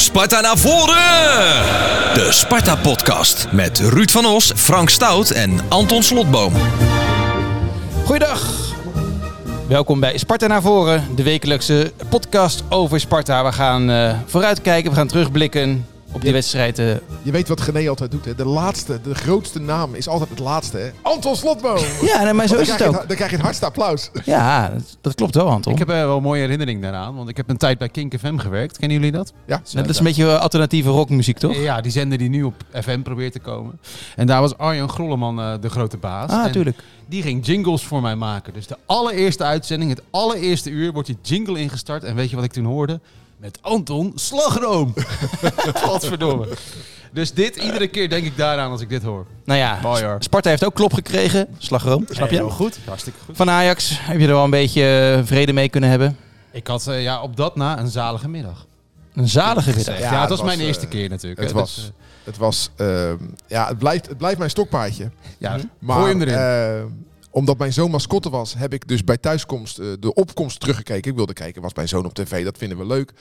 Sparta naar voren! De Sparta Podcast met Ruud van Os, Frank Stout en Anton Slotboom. Goeiedag. Welkom bij Sparta naar voren, de wekelijkse podcast over Sparta. We gaan uh, vooruitkijken, we gaan terugblikken op die wedstrijd. Uh. Je weet wat Gené altijd doet, hè? De laatste, de grootste naam is altijd het laatste, hè? Anton Slotboom! Ja, nee, maar zo is het ook. Het, dan krijg je het hardste applaus. Ja, dat, klopt wel, Anton. Ik heb uh, wel een mooie herinnering daaraan, want ik heb een tijd bij Kink FM gewerkt. Kennen jullie dat? Ja. Dat is een beetje alternatieve rockmuziek, toch? Ja, die zender die nu op FM probeert te komen. En daar was Arjan Grolleman uh, de grote baas. Ah, natuurlijk. Die ging jingles voor mij maken. Dus de allereerste uitzending, het allereerste uur, wordt die jingle ingestart. En weet je wat ik toen hoorde? Met Anton Slagroom. Godverdomme. Dus dit, iedere keer denk ik daaraan als ik dit hoor. Nou ja, Mooi, hoor. Sparta heeft ook klop gekregen. Slagroom, snap je? Heel goed. Hartstikke goed. Van Ajax, heb je er wel een beetje uh, vrede mee kunnen hebben? Ik had uh, ja, op dat na een zalige middag. Een zalige middag? Ja, ja, het was, was mijn uh, eerste keer natuurlijk. Het hè, was, dus, het was, ja, het blijft, het blijft mijn stokpaardje. ja, Maar, gooi hem erin. Omdat mijn zoon mascotte was, heb ik dus bij thuiskomst uh, de opkomst teruggekeken. Ik wilde kijken, was mijn zoon op tv, dat vinden we leuk.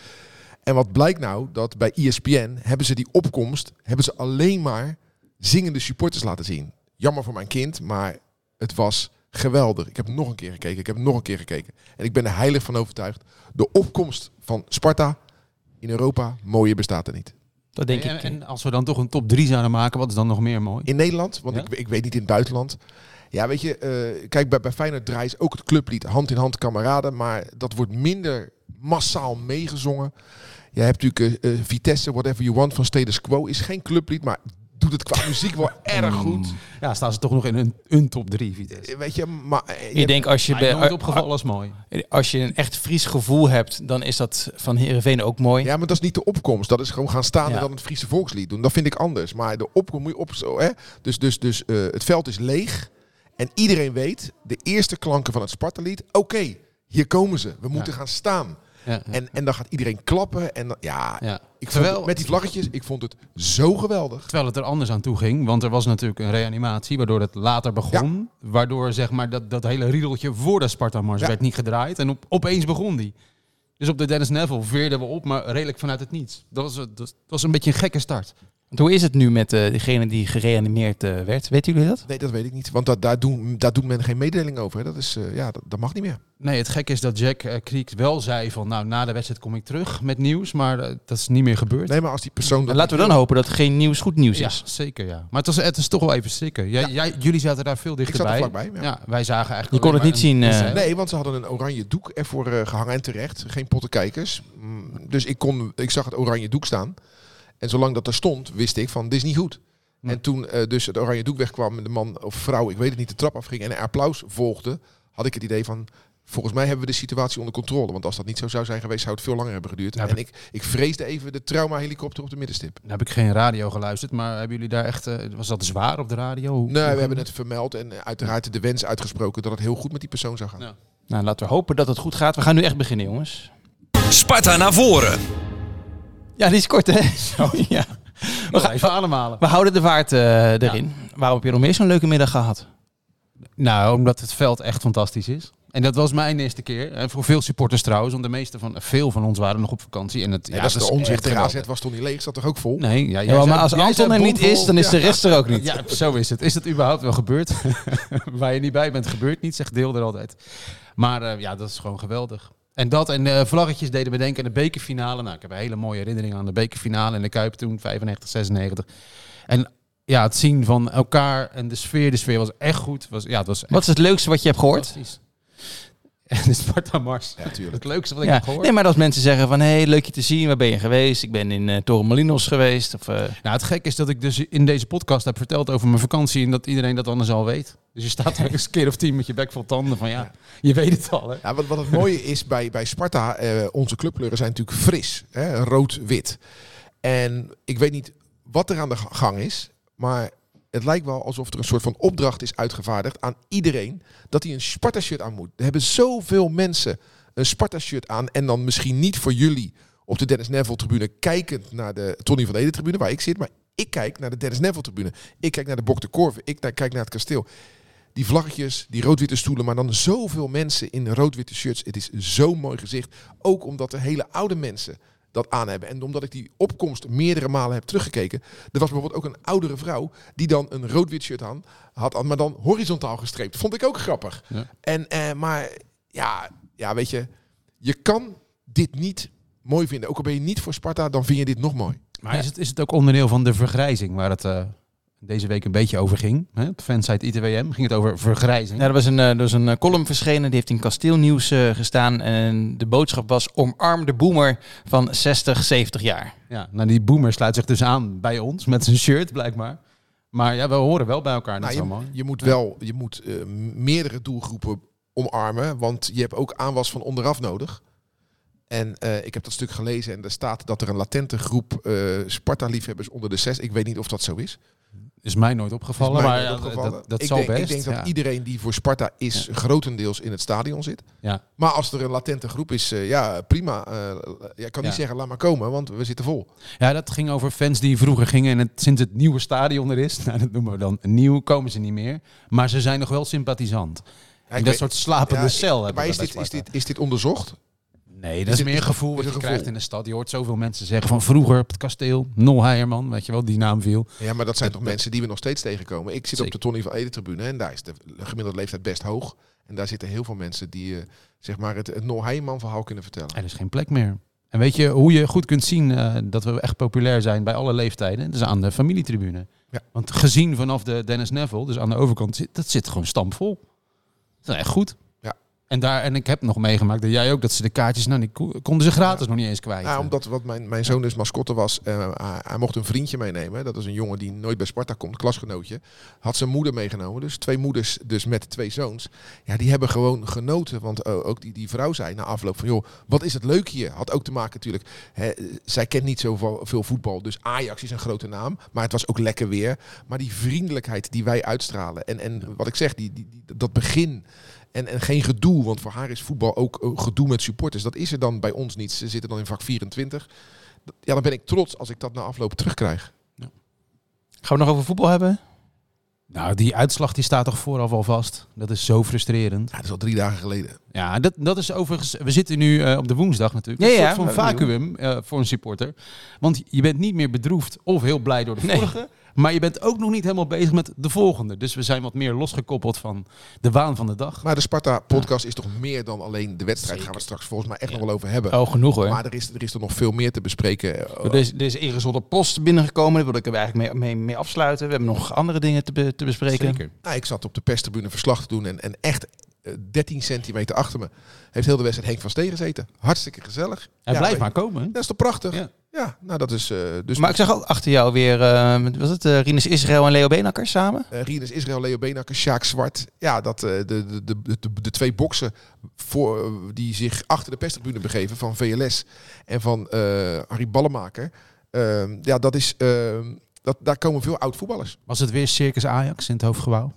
En wat blijkt nou, dat bij ESPN hebben ze die opkomst, hebben ze alleen maar zingende supporters laten zien. Jammer voor mijn kind, maar het was geweldig. Ik heb nog een keer gekeken, ik heb nog een keer gekeken. En ik ben er heilig van overtuigd. De opkomst van Sparta in Europa, mooier bestaat er niet. Dat denk en, ik. En als we dan toch een top 3 zouden maken, wat is dan nog meer mooi? In Nederland, want Ja? ik, ik weet niet in het buitenland. Ja, weet je, uh, kijk, bij, bij Feyenoord draait ook het clublied Hand in Hand Kameraden. Maar dat wordt minder massaal meegezongen. Je hebt natuurlijk uh, uh, Vitesse, Whatever You Want van Status Quo. Is geen clublied, maar doet het qua muziek wel erg goed. Ja, staan ze toch nog in een, een top 3, Vitesse. Weet je, maar... uh, Ik denk als je, je bij, nooit opgevallen als mooi. als je een echt Fries gevoel hebt, dan is dat van Heerenveen ook mooi. Ja, maar dat is niet de opkomst. Dat is gewoon gaan staan Ja. en dan het Friese volkslied doen. Dat vind ik anders. Maar de opkomst moet je op zo, hè. Dus, dus, dus uh, het veld is leeg. En iedereen weet, de eerste klanken van het Sparta-lied... Oké, hier komen ze. We moeten gaan staan. Ja, En, en dan gaat iedereen klappen. En dan, ja, ja. ik vond Terwijl- het- met die vlaggetjes, ik vond het zo geweldig. Terwijl het er anders aan toe ging, want er was natuurlijk een reanimatie, waardoor het later begon. Waardoor zeg maar dat, dat hele riedeltje voor de Sparta-mars werd niet gedraaid. En op, opeens begon die. Dus op de Dennis Neville veerden we op, maar redelijk vanuit het niets. Dat was, dat, dat was een beetje een gekke start. Want Hoe is het nu met uh, degene die gereanimeerd uh, werd? Weten jullie dat? Nee, dat weet ik niet. Want dat, daar, doen, daar doet men geen mededeling over. Hè. Dat, is, uh, ja, dat, dat mag niet meer. Nee, het gekke is dat Jack uh, Creek wel zei van, nou, na de wedstrijd kom ik terug met nieuws. Maar uh, dat is niet meer gebeurd. Nee, maar als die persoon... Dat Laten we dan hopen dat geen nieuws goed nieuws Ja, is. zeker ja. Maar het, was, het is toch wel even schrikken. Jij, Ja. jij, jullie zaten daar veel ik zat er dichterbij. vlakbij. Ja. Ja, wij zagen eigenlijk... Je kon het niet zien, eh, Nee, want ze hadden een oranje doek ervoor uh, gehangen en terecht. Geen pottenkijkers. Mm, dus ik, kon, ik zag het oranje doek staan. En zolang dat er stond, wist ik van, dit is niet goed. Nee. En toen uh, dus het oranje doek wegkwam en de man of vrouw, ik weet het niet, de trap afging en er applaus volgde, had ik het idee van, volgens mij hebben we de situatie onder controle. Want als dat niet zo zou zijn geweest, zou het veel langer hebben geduurd. Ja, en ik, ik vreesde even de trauma-helikopter op de middenstip. Nou heb ik geen radio geluisterd, maar hebben jullie daar echt... eh, was dat zwaar op de radio? Hoe- Nee, hoe- we hebben het vermeld en uiteraard de wens uitgesproken dat het heel goed met die persoon zou gaan. Ja. Nou, laten we hopen dat het goed gaat. We gaan nu echt beginnen, jongens. Sparta naar voren. Ja, die is kort, hè? ja. We gaan even ademhalen. We houden de vaart uh, erin. Waarom heb je nog meer zo'n leuke middag gehad? Nou, omdat het veld echt fantastisch is. En dat was mijn eerste keer. En voor veel supporters trouwens. Want de meeste van, veel van ons waren nog op vakantie. En het, Ja, ja, dat is de onzicht. De. AZ was toch niet leeg? Zat toch ook vol? Nee, ja, Ja, maar zei- als Anton er niet is, dan is de rest er ook niet. Ja, zo is het. Is het überhaupt wel gebeurd? Waar je niet bij bent, gebeurt niet, zegt Deel er altijd. Maar uh, ja, dat is gewoon geweldig. En dat en de vlaggetjes deden me denken aan de bekerfinale. Nou, ik heb een hele mooie herinnering aan de bekerfinale in de Kuip toen, 95, 96. En ja, het zien van elkaar en de sfeer, de sfeer was echt goed. Was, ja, het was echt Wat is het leukste wat je hebt gehoord? En de Sparta Mars. Ja, tuurlijk. Het leukste wat ik Ja. heb gehoord. Nee, maar als mensen zeggen van, hé, hey, leuk je te zien, waar ben je geweest? Ik ben in uh, Torremolinos geweest. Of, uh... Nou, het gek is dat ik dus in deze podcast heb verteld over mijn vakantie en dat iedereen dat anders al weet. Dus je staat er eens een keer of tien met je bek vol tanden van ja, je weet het al. Hè? Ja, wat, wat het mooie is bij, bij Sparta, uh, onze clubkleuren zijn natuurlijk fris. Hè? Rood-wit. En ik weet niet wat er aan de gang is, maar het lijkt wel alsof er een soort van opdracht is uitgevaardigd aan iedereen dat hij een Sparta-shirt aan moet. Er hebben zoveel mensen een Sparta-shirt aan en dan misschien niet voor jullie op de Dennis Neville-tribune kijkend naar de Tony van Ede-tribune waar ik zit, maar ik kijk naar de Dennis Neville-tribune. Ik kijk naar de Bok de Korven. Ik kijk naar het kasteel. Die vlaggetjes, die rood-witte stoelen, maar dan zoveel mensen in rood-witte shirts. Het is zo'n mooi gezicht. Ook omdat er hele oude mensen dat aan hebben. En omdat ik die opkomst meerdere malen heb teruggekeken. Er was bijvoorbeeld ook een oudere vrouw die dan een rood-wit shirt aan had, maar dan horizontaal gestreept. Vond ik ook grappig. Ja. En, eh, maar ja, ja, weet je, je kan dit niet mooi vinden. Ook al ben je niet voor Sparta, dan vind je dit nog mooi. Maar is het, is het ook onderdeel van de vergrijzing waar het eh, deze week een beetje over ging? Hè? Op fansite ITWM ging het over vergrijzing. Ja, er was een, eh, er was een eh, column verschenen, die heeft in Kasteelnieuws eh, gestaan. En de boodschap was omarm de boomer van 60, 70 jaar. Ja, nou die boomer sluit zich dus aan bij ons met zijn shirt blijkbaar. Maar ja, we horen wel bij elkaar. Nou, je, je moet wel, je moet meerdere doelgroepen omarmen, want je hebt ook aanwas van onderaf nodig. En eh, ik heb dat stuk gelezen en er staat dat er een latente groep eh, Sparta-liefhebbers onder de zes. Ik weet niet of dat zo is. Is mij nooit opgevallen, mij maar nooit ja, opgevallen. dat, dat ik zal denk, best. Ik denk dat ja. iedereen die voor Sparta is, grotendeels in het stadion zit. Ja. Maar als er een latente groep is, eh, ja, prima. Eh, ja, ik kan niet zeggen, laat maar komen, want we zitten vol. ja, dat ging over fans die vroeger gingen en het, sinds het nieuwe stadion er is, nou, dat noemen we dan nieuw, komen ze niet meer. Maar ze zijn nog wel sympathisant. Ja, en ik dat weet- soort slapende ja, cel hebben Maar is dit, is, dit, is dit onderzocht? Nee, dat Is meer een gevoel wat je krijgt in de stad. Je hoort zoveel mensen zeggen van vroeger op het kasteel, Nol Heijerman, weet je wel, die naam viel. Ja, maar dat zijn toch mensen die we nog steeds tegenkomen. Ik zit op de Tony van Ede tribune en daar is de gemiddelde leeftijd best hoog. En daar zitten heel veel mensen die eh, zeg maar het, het Nol Heiman verhaal kunnen vertellen. Er is geen plek meer. En weet je hoe je goed kunt zien eh, dat we echt populair zijn bij alle leeftijden? Dat is aan de familietribune. Ja. Want gezien vanaf de Dennis Neville, dus aan de overkant, zit, dat zit gewoon stampvol. Dat is echt goed. En, daar, en ik heb nog meegemaakt, dat jij ook, dat ze de kaartjes, nou, die ko- konden ze gratis nog niet eens kwijt. Ja, omdat wat mijn, mijn zoon dus mascotte was, eh, hij, hij mocht een vriendje meenemen. Dat is een jongen die nooit bij Sparta komt, klasgenootje. Had zijn moeder meegenomen, dus twee moeders dus met twee zoons. Ja, die hebben gewoon genoten, want eh, ook die, die vrouw zei na afloop van... joh, wat is het leuk hier? Had ook te maken natuurlijk, hè, zij kent niet zoveel veel voetbal, dus Ajax is een grote naam. Maar het was ook lekker weer. Maar die vriendelijkheid die wij uitstralen en, en wat ik zeg, die, die, die- dat begin... En, en geen gedoe, want voor haar is voetbal ook eh, gedoe met supporters. Dat is er dan bij ons niet. Ze zitten dan in vak 24. Ja, dan ben ik trots als ik dat na afloop terugkrijg. Gaan we nog over voetbal hebben? Nou, die uitslag die staat toch vooraf al vast. Dat is zo frustrerend. Ja, dat is al drie dagen geleden. Ja, dat, dat is overigens. We zitten nu eh, op de woensdag natuurlijk. Ja, Een ja, soort van vacuüm eh, voor een supporter. Want je bent niet meer bedroefd of heel blij door de Nee. Maar je bent ook nog niet helemaal bezig met de volgende. Dus we zijn wat meer losgekoppeld van de waan van de dag. Maar de Sparta-podcast is toch meer dan alleen de wedstrijd. Zeker. Gaan we het straks volgens mij echt Ja. nog wel over hebben. Oh, genoeg hoor. Maar er is, er is er nog veel meer te bespreken. Er is, er is ingezonde post binnengekomen, daar wil ik er eigenlijk mee, mee, mee afsluiten. We hebben nog andere dingen te, be- te bespreken. Zeker. Nou, ik zat op de perstribune verslag te doen en, en echt 13 centimeter achter me heeft heel de wedstrijd Henk van Steen gezeten. Hartstikke gezellig. Hij Ja, blijft maar komen. hè? Dat is toch prachtig? Ja. Ja, nou dat is... eh, dus Maar ik zag ook achter jou weer, eh, wat was het, eh, Rinus Israël en Leo Benakker samen? Eh Rinus Israël, Leo Benakker, Sjaak Zwart. Ja, dat, eh, de, de, de, de, de twee boksen voor, die zich achter de perstribune begeven van VLS en van eh Harry Ballemaker. Ehm, ja, dat is, ehm, dat, daar komen veel oud-voetballers. Was het weer Circus Ajax in het hoofdgebouw?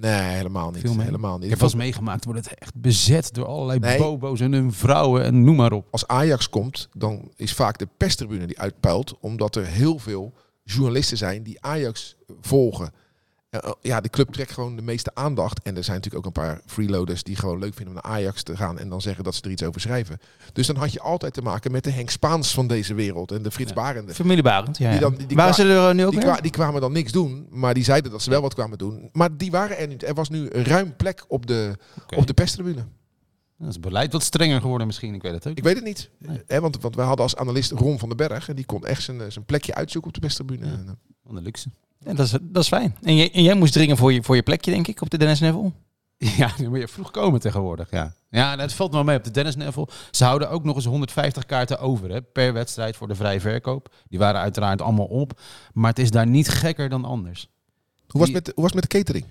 Nee, helemaal niet. Mee? Helemaal niet. Ik heb eens meegemaakt, wordt het echt bezet door allerlei Nee. bobo's en hun vrouwen en noem maar op. Als Ajax komt, dan is vaak de perstribune die uitpuilt. Omdat er heel veel journalisten zijn die Ajax volgen. Eh, ja, de club trekt gewoon de meeste aandacht. En er zijn natuurlijk ook een paar freeloaders die gewoon leuk vinden om naar Ajax te gaan. En dan zeggen dat ze er iets over schrijven. Dus dan had je altijd te maken met de Henk Spaans van deze wereld. En de Frits Ja. Barende. Familie Barend, ja. Die ja. dan- die- die Waren kwa- ze er nu ook Die, kwa- die kwamen dan niks doen, maar die zeiden dat ze wel wat kwamen doen. Maar die waren er niet. Er was nu ruim plek op de, op de perstribune. Dat is beleid wat strenger geworden misschien, ik weet het ook. Ik weet het niet. Nee. Hè, want, want wij hadden als analist Ron van den Berg. En die kon echt zijn, eh, zijn plekje uitzoeken op de perstribune. Ja. Eh, Van de luxe. Ja, dat, is, dat is fijn. En, jij- en jij moest dringen voor je, voor je plekje, denk ik, op de Dennis Neville? Ja, dan moet je vroeg komen tegenwoordig. Ja, ja dat valt wel mee op de Dennis Neville. Ze houden ook nog eens 150 kaarten over hè, per wedstrijd voor de vrije verkoop. Die waren uiteraard allemaal op. Maar het is daar niet gekker dan anders. Hoe, was het met, hoe was het met de catering?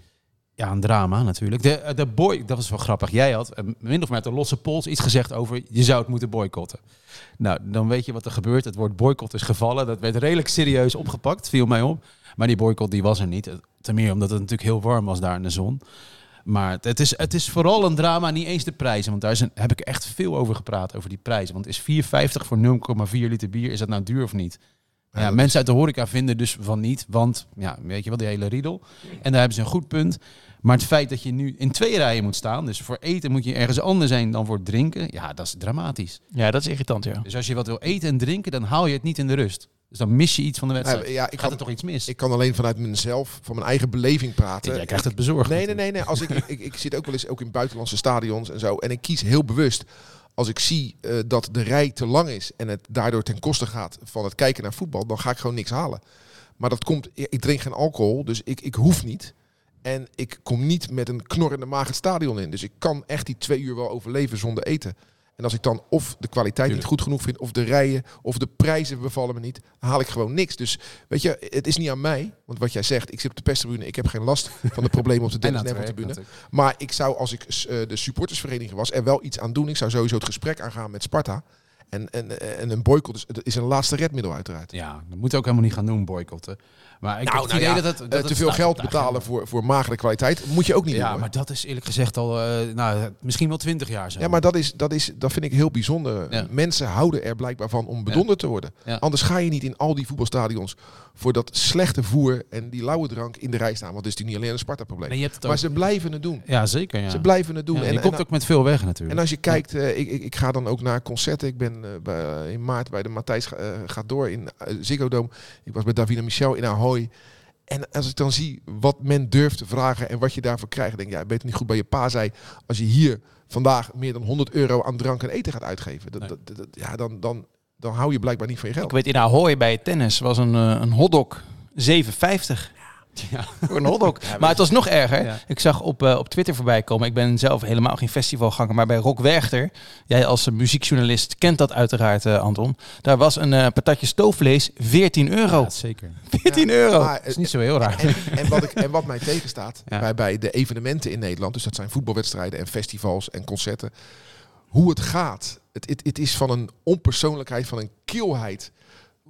Ja, een drama natuurlijk. De, de boy, dat was wel grappig. Jij had eh, min of meer de losse pols iets gezegd over je zou het moeten boycotten. Nou, dan weet je wat er gebeurt. Het woord boycott is gevallen. Dat werd redelijk serieus opgepakt, viel mij op. Maar die boycott die was er niet. Ten meer omdat het natuurlijk heel warm was daar in de zon. Maar het- is, het is vooral een drama, niet eens de prijzen. Want daar is een, heb ik echt veel over gepraat, over die prijzen. Want is 4,50 voor 0,4 liter bier, is dat nou duur of niet? Ja, mensen uit de horeca vinden dus van niet, want ja, weet je wel, die hele riedel. En daar hebben ze een goed punt. Maar het feit dat je nu in twee rijen moet staan, dus voor eten moet je ergens anders zijn dan voor drinken, ja, dat is dramatisch. Ja, dat is irritant, ja. Dus als je wat wil eten en drinken, dan haal je het niet in de rust. Dus dan mis je iets van de wedstrijd. Ja, ja, ik Gaat kan- er toch iets mis? Ik kan alleen vanuit mezelf, van mijn eigen beleving praten. Jij krijgt het bezorgd. Nee, nee, nee. nee. Als ik, ik, ik zit ook wel eens ook in buitenlandse stadions en zo. En ik kies heel bewust. Als ik zie eh, dat de rij te lang is en het daardoor ten koste gaat van het kijken naar voetbal, dan ga ik gewoon niks halen. Maar dat komt, ik drink geen alcohol, dus ik, ik hoef niet. En ik kom niet met een knorrende maag het stadion in. Dus ik kan echt die twee uur wel overleven zonder eten. En als ik dan of de kwaliteit niet goed genoeg vind, of de rijen, of de prijzen bevallen me niet, haal ik gewoon niks. Dus weet je, het is niet aan mij. Want wat jij zegt, ik zit op de perstribune, ik heb geen last van de problemen op de En Dennis Neville tribune. Maar ik zou, als ik eh, de supportersvereniging was, er wel iets aan doen. Ik zou sowieso het gesprek aangaan met Sparta. En, en, en een boycott is, is een laatste redmiddel uiteraard. Ja, dat moet ook helemaal niet gaan doen, boycotten. Maar ik heb het idee ja, dat het... eh, dat te veel geld betalen voor, voor magere kwaliteit moet je ook niet doen. Ja, maar dat is eerlijk gezegd al, eh, nou, misschien wel twintig jaar zo. Ja, maar dat, is, dat, is, dat vind ik heel bijzonder. Ja. Mensen houden er blijkbaar van om bedonderd te worden. Ja. Anders ga je niet in al die voetbalstadions voor dat slechte voer en die lauwe drank in de rij staan. Want het is natuurlijk niet alleen een Sparta-probleem. Nee, maar ook- ze blijven het doen. Ja, zeker. Ja. Ze blijven het doen. Ja, en, je en, komt ook met veel weg en natuurlijk. als je kijkt, eh, ik, ik, ik ga dan ook naar concerten. Ik ben in maart bij de Matthijs ga- gaat door in Ziggo Dome. Ik was bij Davina Michel in Ahoy. En als ik dan zie wat men durft te vragen en wat je daarvoor krijgt, denk ik, ja, beter niet goed bij je pa zei. Als je hier vandaag meer dan 100 euro aan drank en eten gaat uitgeven, dat, dat, dat- ja, dan, dan, dan hou je blijkbaar niet van je Ik geld. weet in Ahoy bij tennis was een, eh, een hotdog 7,50. Ja. Voor een hotdog. maar het was nog erger. Ja. Ik zag op, eh, op Twitter voorbij komen. Ik ben zelf helemaal geen festivalganger. Maar bij Rock Werchter, jij als eh, muziekjournalist kent dat uiteraard, eh, Anton. Daar was een eh, patatje stoofvlees 14 euro. Ja, zeker. 14 euro. Maar, Dat is niet zo heel raar. En, en, wat, ik, en wat mij tegenstaat Ja. bij, bij de evenementen in Nederland, dus dat zijn voetbalwedstrijden en festivals en concerten, hoe het gaat. Het, het, het is van een onpersoonlijkheid, van een kilheid,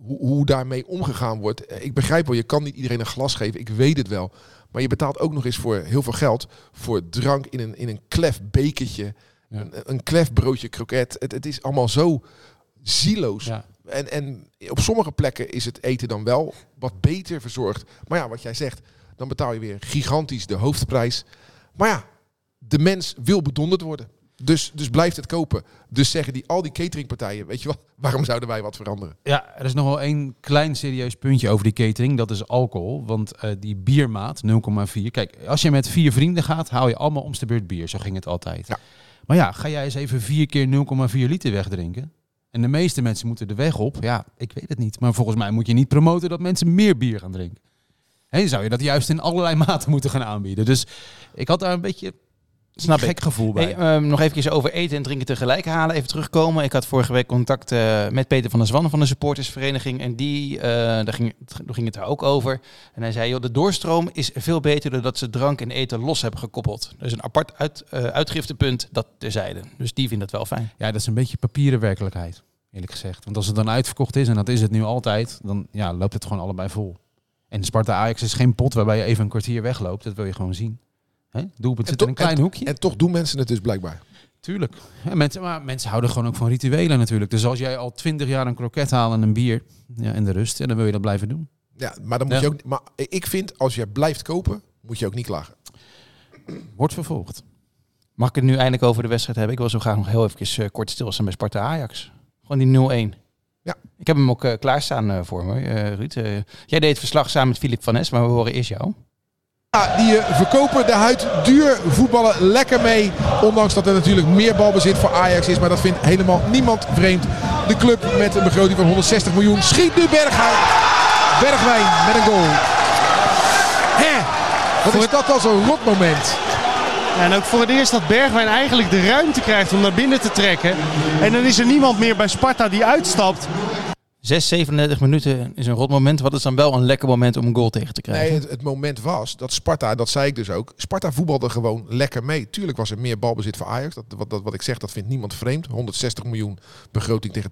hoe, hoe daarmee omgegaan wordt. Eh, Ik begrijp wel, je kan niet iedereen een glas geven, ik weet het wel. Maar je betaalt ook nog eens voor heel veel geld voor drank in een, in een klef bekertje, Ja. een, een klef broodje kroket. Het, het is allemaal zo zieloos. Ja. En, en op sommige plekken is het eten dan wel wat beter verzorgd. Maar ja, wat jij zegt, dan betaal je weer gigantisch de hoofdprijs. Maar ja, de mens wil bedonderd worden. Dus, dus blijft het kopen. Dus zeggen die, al die cateringpartijen, weet je wat, waarom zouden wij wat veranderen? Ja, er is nog wel één klein serieus puntje over die catering. Dat is alcohol. Want eh, die biermaat, 0,4. Kijk, als je met vier vrienden gaat, haal je allemaal om de beurt bier. Zo ging het altijd. Ja. Maar ja, ga jij eens even vier keer 0,4 liter wegdrinken? En de meeste mensen moeten de weg op. Ja, ik weet het niet. Maar volgens mij moet je niet promoten dat mensen meer bier gaan drinken. En zou je dat juist in allerlei maten moeten gaan aanbieden. Dus ik had daar een beetje Snap een ik. gek gevoel bij. Hey, ehm, nog even over eten en drinken tegelijk halen. Even terugkomen. Ik had vorige week contact eh, met Peter van der Zwannen van de supportersvereniging. En die, eh, daar, ging, daar ging het er ook over. En hij zei, joh, de doorstroom is veel beter doordat ze drank en eten los hebben gekoppeld. Dus een apart uit, eh, uitgiftepunt, dat terzijde. Dus die vindt dat wel fijn. Ja, dat is een beetje papieren werkelijkheid, eerlijk gezegd. Want als het dan uitverkocht is, en dat is het nu altijd, dan ja, loopt het gewoon allebei vol. En Sparta Ajax is geen pot waarbij je even een kwartier wegloopt. Dat wil je gewoon zien. Hè? Doelpunt En zit in een toch- klein hoekje. En toch doen mensen het dus blijkbaar. Tuurlijk. Ja, mensen, maar mensen houden gewoon ook van rituelen natuurlijk. Dus als jij al twintig jaar een kroket haalt en een bier ja, in de rust, ja, dan wil je dat blijven doen. Ja, maar, dan moet Ja. je ook, maar ik vind, als je blijft kopen, moet je ook niet klagen. Wordt vervolgd. Mag ik het nu eindelijk over de wedstrijd hebben? Ik wil zo graag nog heel even eh, kort stilstaan bij Sparta Ajax. Gewoon die 0-1. Ja. Ik heb hem ook eh, klaarstaan eh, voor me, eh, Ruud. Jij deed het verslag samen met Filip van Nes, maar we horen eerst jou. Ja, die eh, verkopen de huid duur, voetballen lekker mee. Ondanks dat er natuurlijk meer balbezit voor Ajax is. Maar dat vindt helemaal niemand vreemd. De club met een begroting van 160 miljoen schiet nu Berghuis. Bergwijn met een goal. Hè? Wat is dat als een rot moment. Ja, en ook voor het eerst dat Bergwijn eigenlijk de ruimte krijgt om naar binnen te trekken. En dan is er niemand meer bij Sparta die uitstapt. 6, 37 minuten is een rot moment. Wat is dan wel een lekker moment om een goal tegen te krijgen? Nee, het, moment was dat Sparta, dat zei ik dus ook. Sparta voetbalde gewoon lekker mee. Tuurlijk was er meer balbezit voor Ajax. Dat, wat, dat, wat ik zeg, dat vindt niemand vreemd. 160 miljoen begroting tegen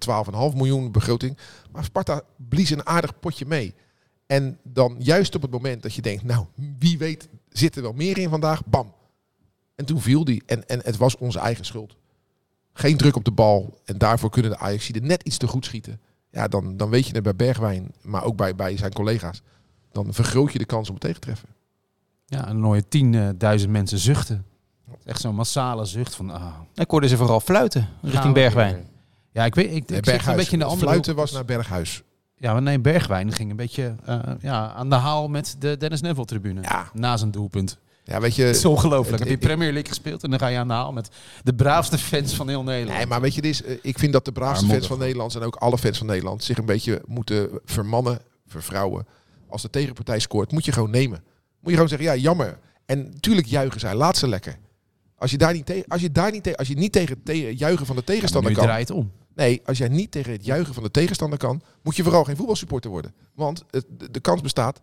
12,5 miljoen begroting. Maar Sparta blies een aardig potje mee. En dan juist op het moment dat je denkt, nou, wie weet zit er wel meer in vandaag. Bam. En toen viel die. En, en het was onze eigen schuld. Geen druk op de bal. En daarvoor kunnen de Ajaxiden net iets te goed schieten. Ja, dan, dan weet je het bij Bergwijn, maar ook bij, bij zijn collega's. Dan vergroot je de kans om het tegen te treffen. Ja, en dan hoor je 10.000 mensen zuchten. Echt zo'n massale zucht van... Ah, Ik hoorde ze vooral fluiten richting we Bergwijn. weer. Ja, ik weet, ik, ik een beetje in de andere Fluiten hoek. was naar Berghuis. Ja, maar nee, Bergwijn ging een beetje eh, ja, aan de haal met de Dennis Neville tribune. Ja. Na zijn doelpunt. Ja, weet je... Het is ongelooflijk. Heb je Premier League gespeeld en dan ga je aan de haal met de braafste fans van heel Nederland. Nee, maar weet je, dit is, eh, ik vind dat de braafste fans van Nederland en ook alle fans van Nederland zich een beetje moeten vermannen, vervrouwen. Als de tegenpartij scoort, moet je gewoon nemen. Moet je gewoon zeggen, ja, jammer. En natuurlijk juichen zij, laat ze lekker. Als je daar niet tegen, als je daar niet tegen, als je niet tegen het te- juichen van de Ja, maar tegenstander nu kan. draait om. Nee, als jij niet tegen het juichen van de tegenstander kan, moet je vooral geen voetbalsupporter worden. Want het, de, de kans bestaat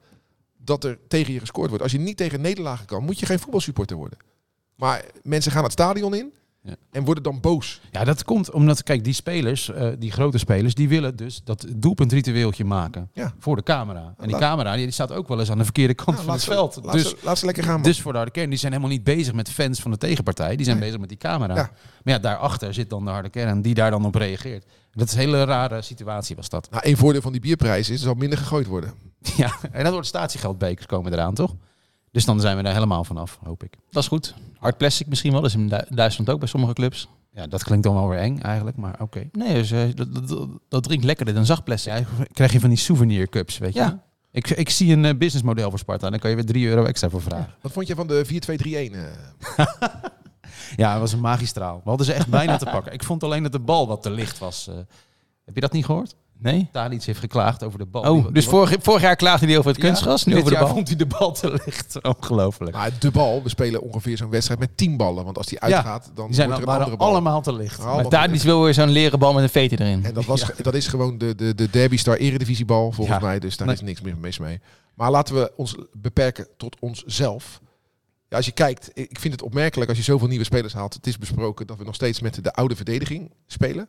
dat er tegen je gescoord wordt. Als je niet tegen nederlagen kan, moet je geen voetbalsupporter worden. Maar mensen gaan het stadion in Ja. en worden dan boos. Ja, dat komt omdat, kijk, die spelers, eh, die grote spelers, die willen dus dat doelpuntritueeltje maken Ja. voor de camera. En die Laat- camera die staat ook wel eens aan de verkeerde kant van het ze- veld. Laat, Dus, ze, laat ze lekker gaan. man. dus voor de harde kern, die zijn helemaal niet bezig met fans van de tegenpartij. Die zijn Nee. bezig met die camera. Ja. Maar ja, daarachter zit dan de harde kern die daar dan op reageert. Dat is een hele rare situatie was dat. Nou, één voordeel van die bierprijs is, er zal minder gegooid worden. Ja, en dan wordt statiegeldbekers komen eraan, toch? Dus dan zijn we daar helemaal vanaf, hoop ik. Dat is goed. Hard plastic misschien wel. Dat is in Du- Duitsland ook bij sommige clubs. Ja, dat klinkt dan wel weer eng eigenlijk, maar oké. Nee, dus, eh, dat, dat, dat drinkt lekkerder dan zacht plastic. Ja, krijg je van die souvenir cups, weet je? Ja. Ik, ik zie een eh, businessmodel voor Sparta en dan kan je weer 3 euro extra voor vragen. Wat vond je van de 4-2-3-1? eh? Ja, het was een magistraal. We hadden ze echt bijna te pakken. Ik vond alleen dat de bal wat te licht was. eh. heb je dat niet gehoord? Nee? Tadic heeft geklaagd over de bal. Oh, Die- dus vorig, vorig jaar klaagde hij over het Ja, kunstgras, nu over de jaar bal. vond hij de bal te licht. Ongelooflijk. Maar de bal, we spelen ongeveer zo'n wedstrijd met 10 ballen. Want als die Ja, uitgaat, dan Die zijn wordt er al- een andere bal. allemaal te licht. Allemaal Maar Tadic wil weer zo'n leren bal met een veter erin. En dat, was, dat is gewoon de, de, de Derby Star Eredivisiebal, volgens Ja. mij. Dus daar Nee. is niks meer mis mee. Maar laten we ons beperken tot onszelf. Ja, als je kijkt, ik vind het opmerkelijk als je zoveel nieuwe spelers haalt. Het is besproken dat we nog steeds met de oude verdediging spelen.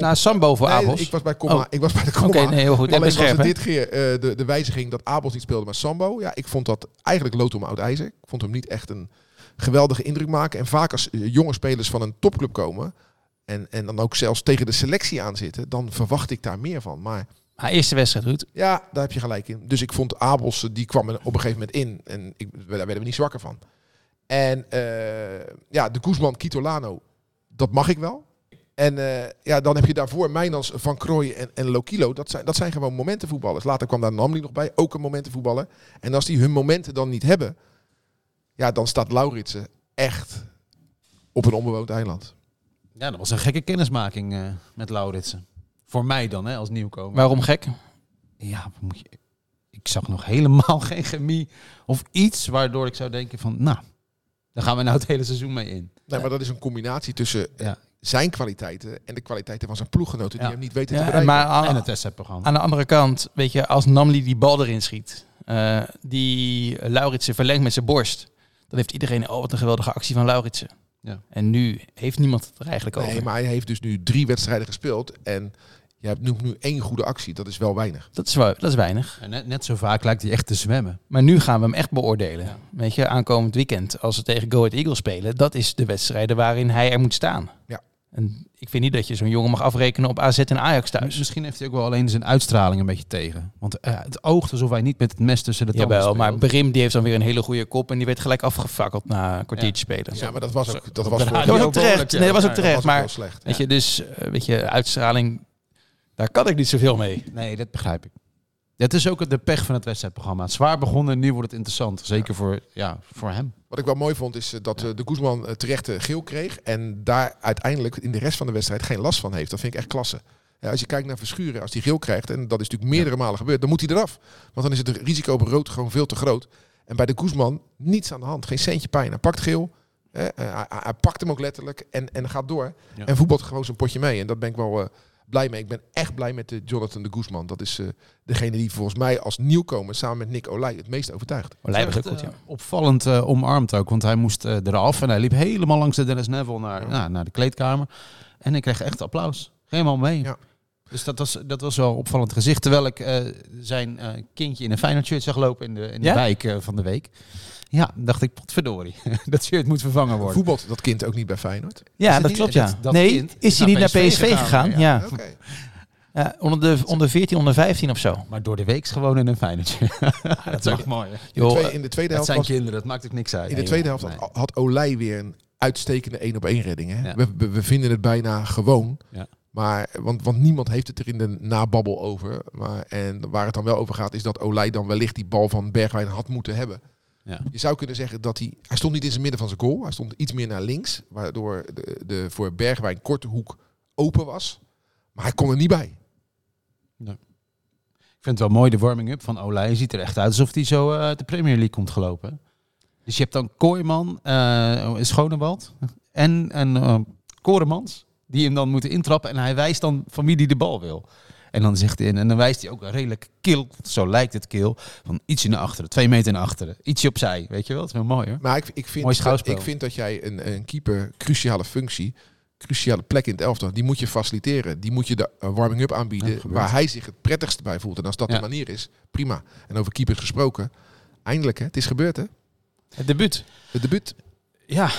Nou, Sambo voor Nee, Abels. ik was bij Comma. Oh. Ik was bij de Comma. Oké, nee, heel goed. Alleen was hè? dit keer eh, de, de wijziging dat Abels niet speelde, maar Sambo. Ja, ik vond dat eigenlijk lood om oud ijzer. Ik vond hem niet echt een geweldige indruk maken. En vaak als eh, jonge spelers van een topclub komen en, en dan ook zelfs tegen de selectie aan zitten, dan verwacht ik daar meer van. Maar Maar eerste wedstrijd, Ruud. ja, daar heb je gelijk in. Dus ik vond Abels, eh, die kwam op een gegeven moment in. En ik, daar werden we niet zwakker van. En eh, ja, de Guzman Kitolano, dat mag ik wel. En eh, ja, dan heb je daarvoor Mijnans, Van Krooij en, en Lokilo. Dat zijn, dat zijn gewoon momentenvoetballers. Later kwam daar Namli nog bij, ook een momentenvoetballer. En als die hun momenten dan niet hebben, ja, dan staat Lauritsen echt op een onbewoond eiland. Ja, dat was een gekke kennismaking eh, met Lauritsen. Voor mij dan, hè, als nieuwkomer. Waarom gek? Ja, moet je... ik zag nog helemaal geen chemie of iets waardoor ik zou denken van, nou, daar gaan we nou het hele seizoen mee in. Nee, maar dat is een combinatie tussen Ja. Zijn kwaliteiten en de kwaliteiten van zijn ploeggenoten die hem niet weten Ja, te bereiken. maar aan, En het aan de andere kant, weet je, als Namli die bal erin schiet, eh, die Lauritsen verlengt met zijn borst, dan heeft iedereen, oh wat een geweldige actie van Lauritsen. Ja. En nu heeft niemand het er eigenlijk over. Nee, maar hij heeft dus nu drie wedstrijden gespeeld. En je hebt noemt nu één goede actie. Dat is wel weinig. Dat, is wel, dat is weinig. En net, net zo vaak lijkt hij echt te zwemmen. Maar nu gaan we hem echt beoordelen. Ja. Weet je, aankomend weekend, als we tegen Go Ahead Eagles spelen, dat is de wedstrijden waarin hij er moet staan. Ja. En ik vind niet dat je zo'n jongen mag afrekenen op AZ en Ajax thuis. Misschien heeft hij ook wel alleen zijn uitstraling een beetje tegen. Want eh, het oogt alsof hij niet met het mes tussen de tanden Jawel, maar. Brim die heeft dan weer een hele goede kop en die werd gelijk afgefakkeld na een kwartiertje spelen. Ja, maar dat was ook, dat was Dat was ook terecht. Nee, dat was ook terecht. Maar slecht. weet je, dus eh, weet je, uitstraling, daar kan ik niet zoveel mee. Nee, dat begrijp ik. Het is ook de pech van het wedstrijdprogramma. Zwaar begonnen, nu wordt het interessant. Zeker voor, ja, voor hem. Wat ik wel mooi vond is eh, dat eh, de Guzman eh, terecht geel kreeg. En daar uiteindelijk in de rest van de wedstrijd geen last van heeft. Dat vind ik echt klasse. Ja, als je kijkt naar Verschuren, als hij geel krijgt, en dat is natuurlijk meerdere malen gebeurd, dan moet hij eraf. Want dan is het risico op rood gewoon veel te groot. En bij de Guzman niets aan de hand. Geen centje pijn. Hij pakt geel. eh, hij, hij pakt hem ook letterlijk en, en gaat door. Ja. En voetbalt gewoon zijn potje mee. En dat ben ik wel blij mee. Ik ben echt blij met de Jonathan de Guzman. Dat is eh, degene die volgens mij als nieuwkomer samen met Nick Olij het meest overtuigt. Olij was ook goed, eh, ja. opvallend eh, omarmd ook. Want hij moest eh, eraf en hij liep helemaal langs de Dennis Neville naar, nou, naar de kleedkamer. En ik kreeg echt applaus. Helemaal mee. Ja. Dus dat was, dat was wel een opvallend gezicht. Terwijl ik eh, zijn eh, kindje in een Feyenoord shirt zag lopen in de, in de Ja? wijk van de week. Ja, dacht ik, potverdorie. dat shirt moet vervangen worden. Voetbalt dat kind ook niet bij Feyenoord? Ja, dat klopt, ja. dat- dat nee, is is hij niet naar PSV PSV gegaan? gegaan, Ja. Oké. Ja, onder, de, onder 14, onder 15 of zo. Maar door de week gewoon in een Feyenoordje. dat is ook mooi. In de, tweede, in de tweede Dat helft zijn was, kinderen, dat maakt ook niks uit. in de tweede helft Nee. had, had Olij weer een uitstekende 1 op 1 redding. Hè? Ja. We, we, we vinden het bijna gewoon. Ja. Maar, want, want niemand heeft het er in de nababbel over. Maar, en waar het dan wel over gaat, is dat Olij dan wellicht die bal van Bergwijn had moeten hebben. Ja. Je zou kunnen zeggen dat hij... Hij stond niet in zijn midden van zijn goal. Hij stond iets meer naar links. Waardoor de, de voor Bergwijn korte hoek open was. Maar hij kon er niet bij. Ik vind het wel mooi, de warming-up van Olij. Hij ziet er echt uit alsof hij zo eh, de Premier League komt gelopen. Dus je hebt dan Kooiman, eh Schonewald en, en eh, Koremans. Die hem dan moeten intrappen. En hij wijst dan van wie die de bal wil. En dan zegt hij, en dan wijst hij ook redelijk kil, zo lijkt het kil, van ietsje naar achteren, twee meter naar achteren, ietsje opzij. Weet je wel, dat is wel mooi hoor. Maar ik, ik, vind, Mooi dat, schouwspel. ik vind dat jij een, een keeper cruciale functie, cruciale plek in het elftal, die moet je faciliteren. Die moet je de eh, warming-up aanbieden waar hij zich het prettigst bij voelt. En als dat Ja. de manier is, prima. En over keepers gesproken, eindelijk hè, het is gebeurd hè. het debuut. Het debuut. Ja,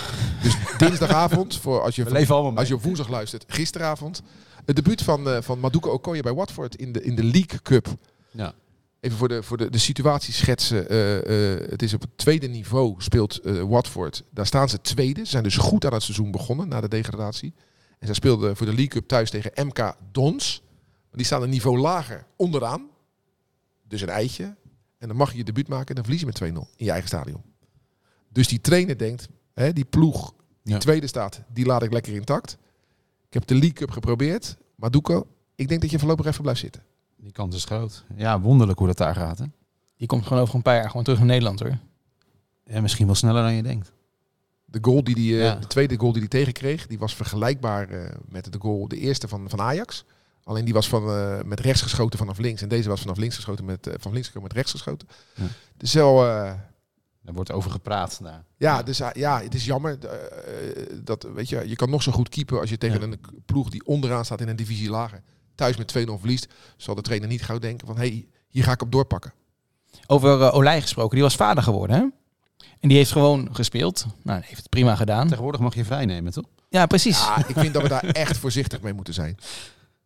Dus dinsdagavond, voor als je, als je op woensdag luistert, gisteravond. Het debuut van, eh van Maduka Okoye bij Watford in de, in de League Cup. Ja. Even voor de, voor de, de situatie schetsen. eh, eh, het is op het tweede niveau speelt Watford. Daar staan ze tweede. Ze zijn dus goed aan het seizoen begonnen na de degradatie. En zij speelden voor de League Cup thuis tegen MK Dons. Die staan een niveau lager onderaan. Dus een eitje. En dan mag je je debuut maken en dan verlies je met 2-0 in je eigen stadion. Dus die trainer denkt, hè, die ploeg die Ja. tweede staat, die laat ik lekker intact. Ik heb de League Cup geprobeerd. Maar Doeko, ik denk dat je voorlopig even blijft zitten. Die kans is groot. Ja, wonderlijk hoe dat daar gaat. Hè? die komt gewoon over een paar jaar gewoon terug naar Nederland hoor. Ja, misschien wel sneller dan je denkt. De goal die die, eh, Ja. de tweede goal die hij tegenkreeg, die was vergelijkbaar eh, met de goal, de eerste van, van Ajax. Alleen die was van, eh, met rechts geschoten vanaf links. En deze was vanaf links geschoten met, eh, van links gekomen met rechts geschoten. Ja. Dus wel, eh, Er wordt over gepraat daar. ja, dus, ah, ja, het is jammer. eh, eh, dat, weet je, je kan nog zo goed keeper als je tegen Ja. een ploeg die onderaan staat in een divisie lager. Thuis met 2-0 verliest, zal de trainer niet gauw denken van, hé, hey, hier ga ik op doorpakken. Over eh, Olij gesproken, die was vader geworden hè. En die heeft gewoon gespeeld. Nou, heeft het prima gedaan. Tegenwoordig mag je vrij nemen, toch? Ja, precies. Ja, ik vind dat we daar echt voorzichtig mee moeten zijn.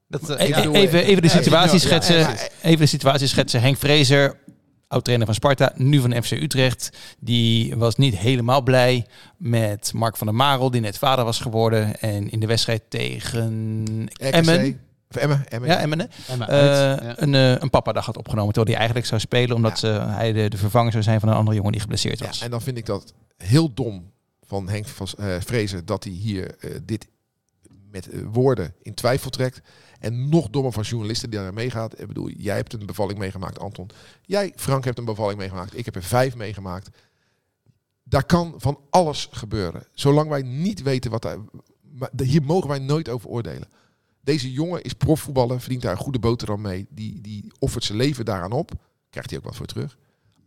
Dat, E- even, even de situatie ja, schetsen. ja, ja. Even de situatie schetsen. Henk Vrezer, oud-trainer van Sparta, nu van FC Utrecht. Die was niet helemaal blij met Mark van der Marel, die net vader was geworden. En in de wedstrijd tegen Emmen, Of Emmen, Emmen. ja, Emmen? Emma Eh, ja. een, eh, een papadag had opgenomen. Terwijl hij eigenlijk zou spelen, omdat ze, hij de, de vervanger zou zijn van een andere jongen die geblesseerd Ja, was. en dan vind ik dat heel dom van Henk van eh, Vrezen dat hij hier dit met eh, woorden in twijfel trekt. En nog dommer van journalisten die daar meegaat. Ik bedoel, jij hebt een bevalling meegemaakt, Anton. Jij, Frank, hebt een bevalling meegemaakt. Ik heb er vijf meegemaakt. Daar kan van alles gebeuren. Zolang wij niet weten wat daar... Hier mogen wij nooit over oordelen. Deze jongen is profvoetballer, verdient daar een goede boterham mee. Die, die offert zijn leven daaraan op. Krijgt hij ook wat voor terug.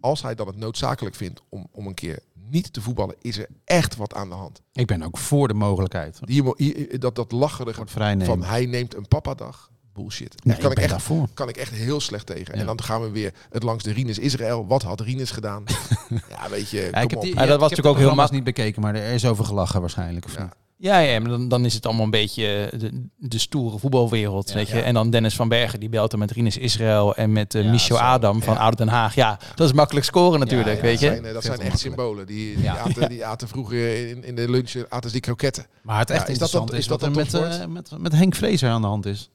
Als hij dan het noodzakelijk vindt om, om een keer niet te voetballen, is er echt wat aan de hand. Ik ben ook voor de mogelijkheid. Mo- hier- dat, dat lacherige Wordt vrij nemen. van hij neemt een papadag. Bullshit. Nee, Daar kan, ik echt, daarvoor. kan ik echt heel slecht tegen. Ja. En dan gaan we weer het langs de Rines Israël. Wat had Rines gedaan? ja, weet je, Ja, kom ik heb die, Ja, dat was natuurlijk ook ma- niet bekeken, maar er is over gelachen waarschijnlijk. Of Ja. niet? Ja, ja, maar dan, dan is het allemaal een beetje de, de stoere voetbalwereld. Ja, weet je? ja. En dan Dennis van Bergen, die belt er met Rinus Israël en met uh, Ja, Michel zo. Adam van Ja. Oud Den Haag. Ja, dat is makkelijk scoren natuurlijk, Ja, ja, weet dat je. zijn, eh, dat zijn echt symbolen. Die, die, Ja. aten, die aten vroeger in, in de lunch aten ze die kroketten. Maar het Ja, echt is dat dan- interessant is is, dat er dan met, eh, met, met Henk Vrezer aan de hand is.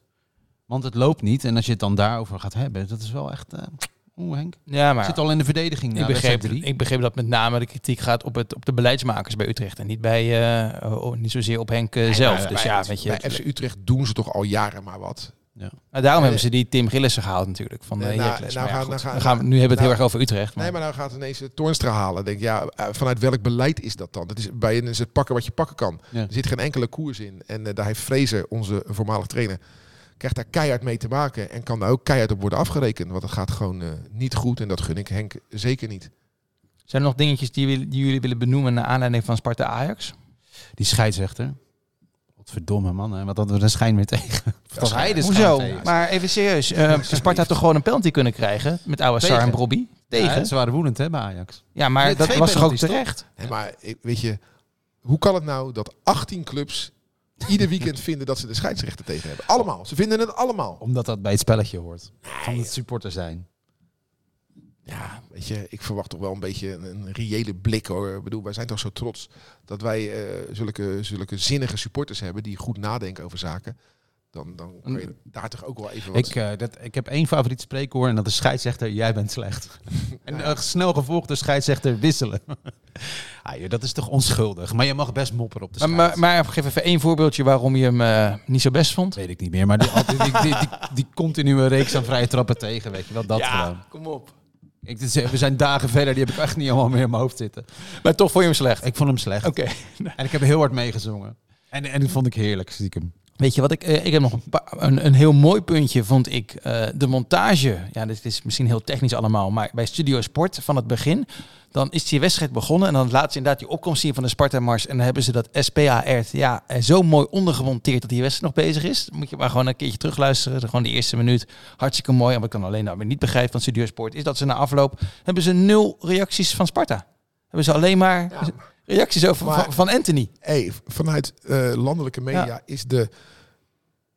Want het loopt niet. En als je het dan daarover gaat hebben, dat is wel echt... eh Oeh, Henk. Ja, maar Zit al in de verdediging. ik, begreep, ik begreep dat met name de kritiek gaat op, het, op de beleidsmakers bij Utrecht. En niet, bij, eh, oh, niet zozeer op Henk eh, zelf. Maar dus bij- ja, weet je. Bij FC Utrecht doen ze toch al jaren maar wat. Nou, daarom Eh, hebben ze die Tim Gillissen gehaald natuurlijk. Van, uh, nou, nou ja, nou gaan- we, nu hebben we het nou- heel erg over Utrecht. Maar, Nee, maar nou gaat ineens de Toornstra halen. Denk, ja, vanuit welk beleid is dat dan? Dat is, bij een is het pakken wat je pakken kan. Ja. Er zit geen enkele koers in. En eh, daar heeft Fraser, onze voormalig trainer, krijgt daar keihard mee te maken. En kan daar ook keihard op worden afgerekend. Want het gaat gewoon eh, niet goed. En dat gun ik Henk zeker niet. Zijn er nog dingetjes die, die jullie willen benoemen naar aanleiding van Sparta Ajax? Die scheidsrechter. Wat verdomme man, hè? wat hadden we een schijn weer tegen. Hij Hoezo? tegen? Maar even serieus. eh, Sparta had toch gewoon een penalty kunnen krijgen met oude Sar en Brobby? Tegen. Ja, Ja, ze waren woedend hè, bij Ajax. maar Nee, dat was toch ook terecht? Hè, maar ik- weet je, hoe kan het nou dat 18 clubs ieder weekend vinden dat ze de scheidsrechter tegen hebben. Allemaal. Ze vinden het allemaal. Omdat dat bij het spelletje hoort. Van het supporter zijn. Ja, weet je, ik verwacht toch wel een beetje een, een reële blik hoor. Ik bedoel, wij zijn toch zo trots dat wij eh, zulke, zulke zinnige supporters hebben die goed nadenken over zaken. Dan, dan kan je daar toch ook wel even wat... Ik, eh, dat, ik heb één favoriet spreekwoord en dat is scheidsrechter, jij bent slecht. en eh, snel gevolgd door scheidsrechter wisselen. ah, joh, dat is toch onschuldig. Maar je mag best mopperen op de Maar, scheids. maar, maar geef even één voorbeeldje waarom je hem eh, niet zo best vond. Weet ik niet meer, maar die, die, die, die, die continue reeks aan vrije trappen tegen, weet je wel, dat gewoon. kom op. Ik, we zijn dagen verder, die heb ik echt niet allemaal meer in mijn hoofd zitten. Maar toch vond je hem slecht. Ik vond hem slecht. Oké. En ik heb heel hard meegezongen. En, en dat vond ik heerlijk, stiekem. Weet je wat ik... eh, ik heb nog een, een, heel mooi puntje, vond ik. eh, de montage. Ja, dit is misschien heel technisch allemaal. Maar bij Studio Sport van het begin... Dan is die wedstrijd begonnen. En dan laten ze inderdaad die opkomst zien van de Sparta-mars. En dan hebben ze dat SPAR ja, eh, zo mooi ondergemonteerd dat die wedstrijd nog bezig is. Moet je maar gewoon een keertje terugluisteren. Gewoon de eerste minuut. Hartstikke mooi. En wat ik dan alleen nou weer niet begrijp van Studio Sport... is dat ze na afloop... hebben ze nul reacties van Sparta. Hebben ze alleen maar reacties over Maar- van, van Anthony. Hey, vanuit eh, landelijke media Ja. is, de,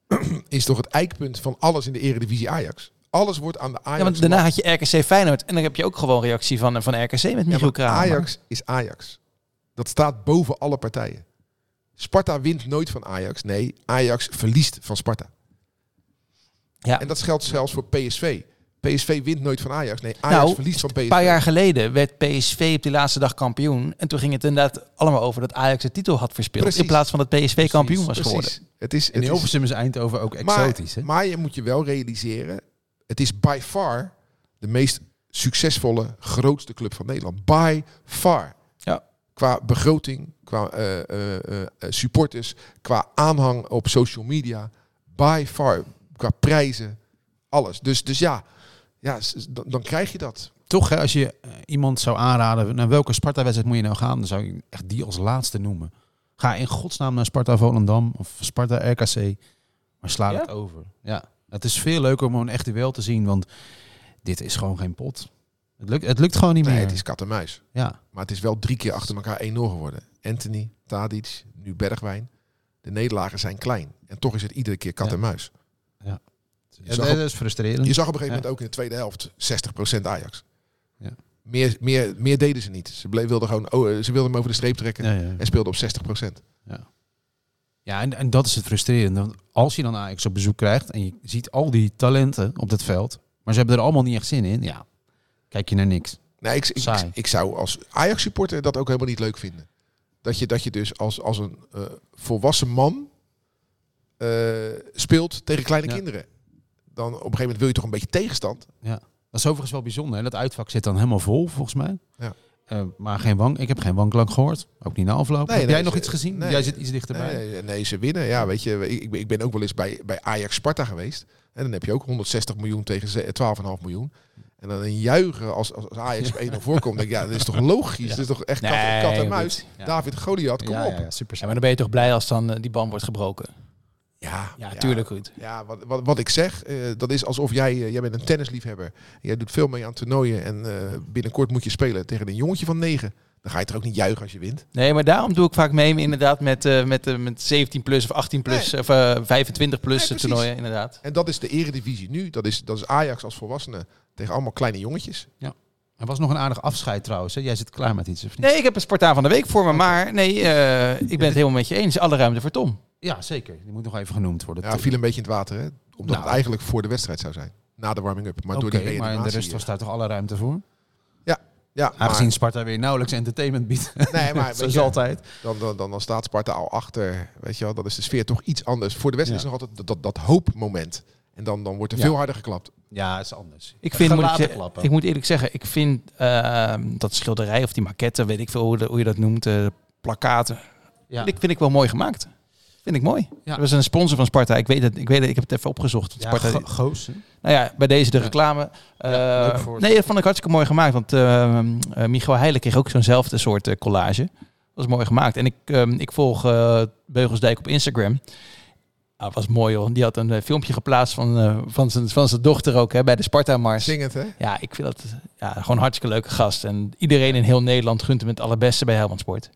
is toch het eikpunt van alles in de eredivisie Ajax. Alles wordt aan de Ajax. Ja, want daarna had je RKC Feyenoord. En dan heb je ook gewoon reactie van, van RKC met Ja, Michiel maar Kramer. Ajax is Ajax. Dat staat boven alle partijen. Sparta wint nooit van Ajax. Nee, Ajax verliest van Sparta. Ja. En dat geldt zelfs voor PSV. PSV wint nooit van Ajax. Nee, Ajax Nou, verliest van PSV. Een paar jaar geleden werd PSV op die laatste dag kampioen. En toen ging het inderdaad allemaal over dat Ajax de titel had verspeeld. Precies. In plaats van dat PSV kampioen was Precies. geworden. Het is, En het is, Hilversum is Eindhoven ook exotisch, hè? maar, maar je moet je wel realiseren, het is by far de meest succesvolle, grootste club van Nederland. By far. Ja. Qua begroting, qua eh, eh, eh, supporters, qua aanhang op social media. By far. Qua prijzen, alles. Dus, dus ja, ja dan, dan krijg je dat. Toch, hè, als je eh, iemand zou aanraden, naar welke Sparta-wedstrijd moet je nou gaan, dan zou ik echt die als laatste noemen. Ga in godsnaam naar Sparta Volendam of Sparta RKC, maar sla Ja? het over. Ja, het is veel leuker om een echt duel te zien, want dit is gewoon geen pot. Het lukt, het lukt gewoon niet Nee, meer. het is kat en muis. Ja, Maar het is wel drie keer achter elkaar 1-0 geworden. Anthony, Tadic, nu Bergwijn. De nederlagen zijn klein. En toch is het iedere keer kat Ja. en muis. En zag dat is frustrerend. Je zag op een gegeven Ja. moment ook in de tweede helft 60% Ajax. Ja. Meer, meer, meer deden ze niet. Ze wilden gewoon, oh, eh, ze wilden hem over de streep trekken Ja, ja. en speelden op 60%. Ja, en, en dat is het frustrerende. Als je dan Ajax op bezoek krijgt en je ziet al die talenten op het veld, maar ze hebben er allemaal niet echt zin in, ja, kijk je naar niks. Nee, ik, ik, zou als Ajax supporter dat ook helemaal niet leuk vinden. Dat je, dat je dus als, als een eh, volwassen man eh, speelt tegen kleine Ja. kinderen. Dan op een gegeven moment wil je toch een beetje tegenstand. Dat is overigens wel bijzonder. Hè? Dat uitvak zit dan helemaal vol, volgens mij. Ja. Eh, maar geen wang. Ik heb geen wanklank gehoord. Ook niet na afloop. Nee, heb nee, jij nog ze- iets gezien? nee. jij zit iets dichterbij. Nee, nee, ze winnen. Ja, weet je, ik, ik ben- ook wel eens bij, bij Ajax Sparta geweest. En dan heb je ook 160 miljoen tegen ze- 12,5 miljoen. En dan een juichen als, als als Ajax op 1-0 voorkomt. Denk ik, ja, dat is toch logisch? Dat is toch echt kat, Nee, kat en muis? Ja. David Goliath, kom ja, op. ja, ja, super. Ja, maar dan ben je toch blij als dan eh, die band wordt gebroken. Ja, Ja, tuurlijk goed. Ja, wat, wat, wat ik zeg, eh, dat is alsof jij, eh, jij bent een tennisliefhebber. Jij doet veel mee aan toernooien en eh, binnenkort moet je spelen tegen een jongetje van 9. Dan ga je toch ook niet juichen als je wint? Nee, maar daarom doe ik vaak mee inderdaad met, eh, met, met 17 plus of 18 plus of eh, 25 plus Nee, toernooien inderdaad. En dat is de eredivisie nu. Dat is, dat is Ajax als volwassene tegen allemaal kleine jongetjes. Er was nog een aardig afscheid trouwens. Hè? Jij zit klaar met iets, of niet? Nee, ik heb een Spartaan van de week voor me, maar nee, eh, ik ben het helemaal met je eens. Alle ruimte voor Tom. Ja, zeker. Die moet nog even genoemd worden. Ja, viel een beetje in het water, hè? Omdat Nou. het eigenlijk voor de wedstrijd zou zijn. Na de warming-up. Maar door Oké, die maar in de rust was daar toch alle ruimte voor? Ja, maar, Aangezien Sparta weer nauwelijks entertainment biedt. nee, maar Zoals je, altijd. dan, dan, dan, dan staat Sparta al achter. Weet je wel, dan is de sfeer toch iets anders. Voor de wedstrijd Ja. is nog altijd dat, dat, dat hoopmoment. En dan, dan wordt er Ja. veel harder geklapt. Ja, is anders. Ik, vind, moet ik, klappen. ik moet eerlijk zeggen, ik vind ehm, dat schilderij of die maquette, weet ik veel hoe, de- hoe je dat noemt, eh, plakaten, Ja. vind, ik, vind ik wel mooi gemaakt. Vind ik mooi. Ja. Dat was een sponsor van Sparta. Ik weet het, ik weet het, ik heb het even opgezocht. Ja, Sparta, Go- Goos. hè? Nou ja, bij deze de reclame. Eh, Ja, voor- nee, dat vond ik hartstikke mooi gemaakt. Want eh eh, Michael Heijlen kreeg ook zo'nzelfde soort eh, collage. Dat was mooi gemaakt. En ik, ehm, ik volg eh, Beugelsdijk op Instagram. Ah, was mooi hoor. Die had een eh, filmpje geplaatst van, eh, van, zijn, van zijn dochter ook hè, bij de Sparta-mars. Zingend, hè? Ja, ik vind dat ja, gewoon een hartstikke leuke gast. En iedereen in heel Nederland gunt hem het allerbeste bij Helmond Sport.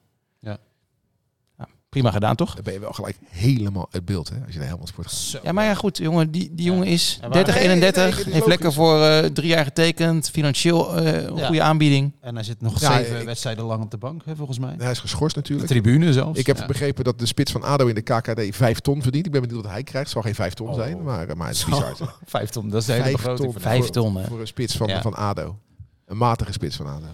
Prima gedaan, toch? Dan ben je wel gelijk helemaal het beeld, hè, als je naar Helmond Sport gaat. Ja, maar ja, goed, jongen, die, die jongen is Ja, maar- 30, Nee, nee, 31, dit is heeft lekker voor eh, drie jaar getekend, financieel eh, een Ja. goede aanbieding. En hij zit nog Ja, zeven ik- wedstrijden lang op de bank, hè, volgens mij. Hij is geschorst De natuurlijk. tribune zelfs. Ik heb Ja. begrepen dat de spits van ADO in de KKD 5 ton verdient. Ik ben benieuwd wat hij krijgt. Het zal geen 5 ton Oh. zijn, maar, eh, maar het is bizar. Vijf ton, dat is de hele Vijf begroting. ton. Vijf Voor- ton, hè. Voor een spits van, Ja. van ADO. Een matige spits van ADO.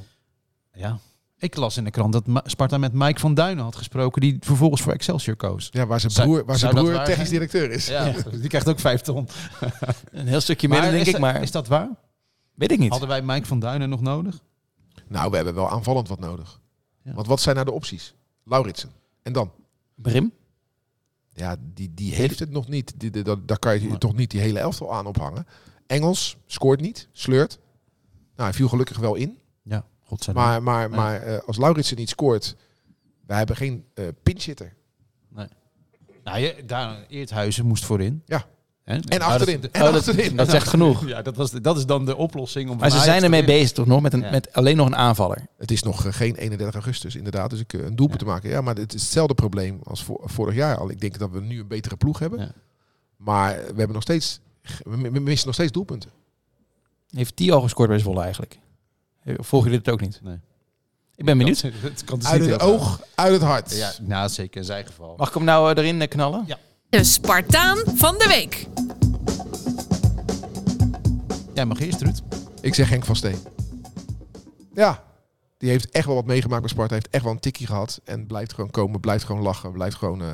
Ja. Ik las in de krant dat Sparta met Mike van Duinen had gesproken, die vervolgens voor Excelsior koos. Ja, waar zijn broer, waar zijn broer technisch zijn? directeur is. Ja, die krijgt ook vijf ton. Een heel stukje minder, denk ik, dat- maar Is dat waar? weet ik niet. Hadden wij Mike van Duinen nog nodig? Nou, we hebben wel aanvallend wat nodig. Ja. Want wat zijn nou de opties? Lauritsen. En dan? Brim? Ja, die, die heeft het nog niet. Die, die- dat- daar kan je toch niet die hele elftal aan ophangen. Engels scoort niet, sleurt. Nou, hij viel gelukkig wel in. Ja. Maar, maar, maar eh, als Lauritsen niet scoort, wij hebben geen eh pinchitter. Nou, je, daar, Eerthuizen moest voorin. Ja. Hè? En Nou, achterin. dat- en Oh, dat, achterin. dat is echt genoeg. Ja, dat, was, dat is dan de oplossing. Om Maar ze zijn ermee bezig toch nog met, een, Ja. met alleen nog een aanvaller. Het is nog eh, geen 31 augustus, inderdaad. Dus ik een doelpunt te maken. Ja, maar het is hetzelfde probleem als vo- vorig jaar al. Ik denk dat we nu een betere ploeg hebben. Ja. Maar we hebben nog steeds, we we missen nog steeds doelpunten. Heeft die al gescoord bij Zwolle eigenlijk? Volgen jullie het ook niet? Nee. Ik ben benieuwd. Het kan dus Uit het oog, uit het hart. Ja, nou, zeker in zijn geval. Mag ik hem nou eh, erin eh, knallen? Ja. De Spartaan van de week. Jij mag eerst, Ruud. Ik zeg Henk van Steen. Ja, die heeft echt wel wat meegemaakt bij Sparta. Heeft echt wel een tikkie gehad. En blijft gewoon komen, blijft gewoon lachen. Blijft gewoon eh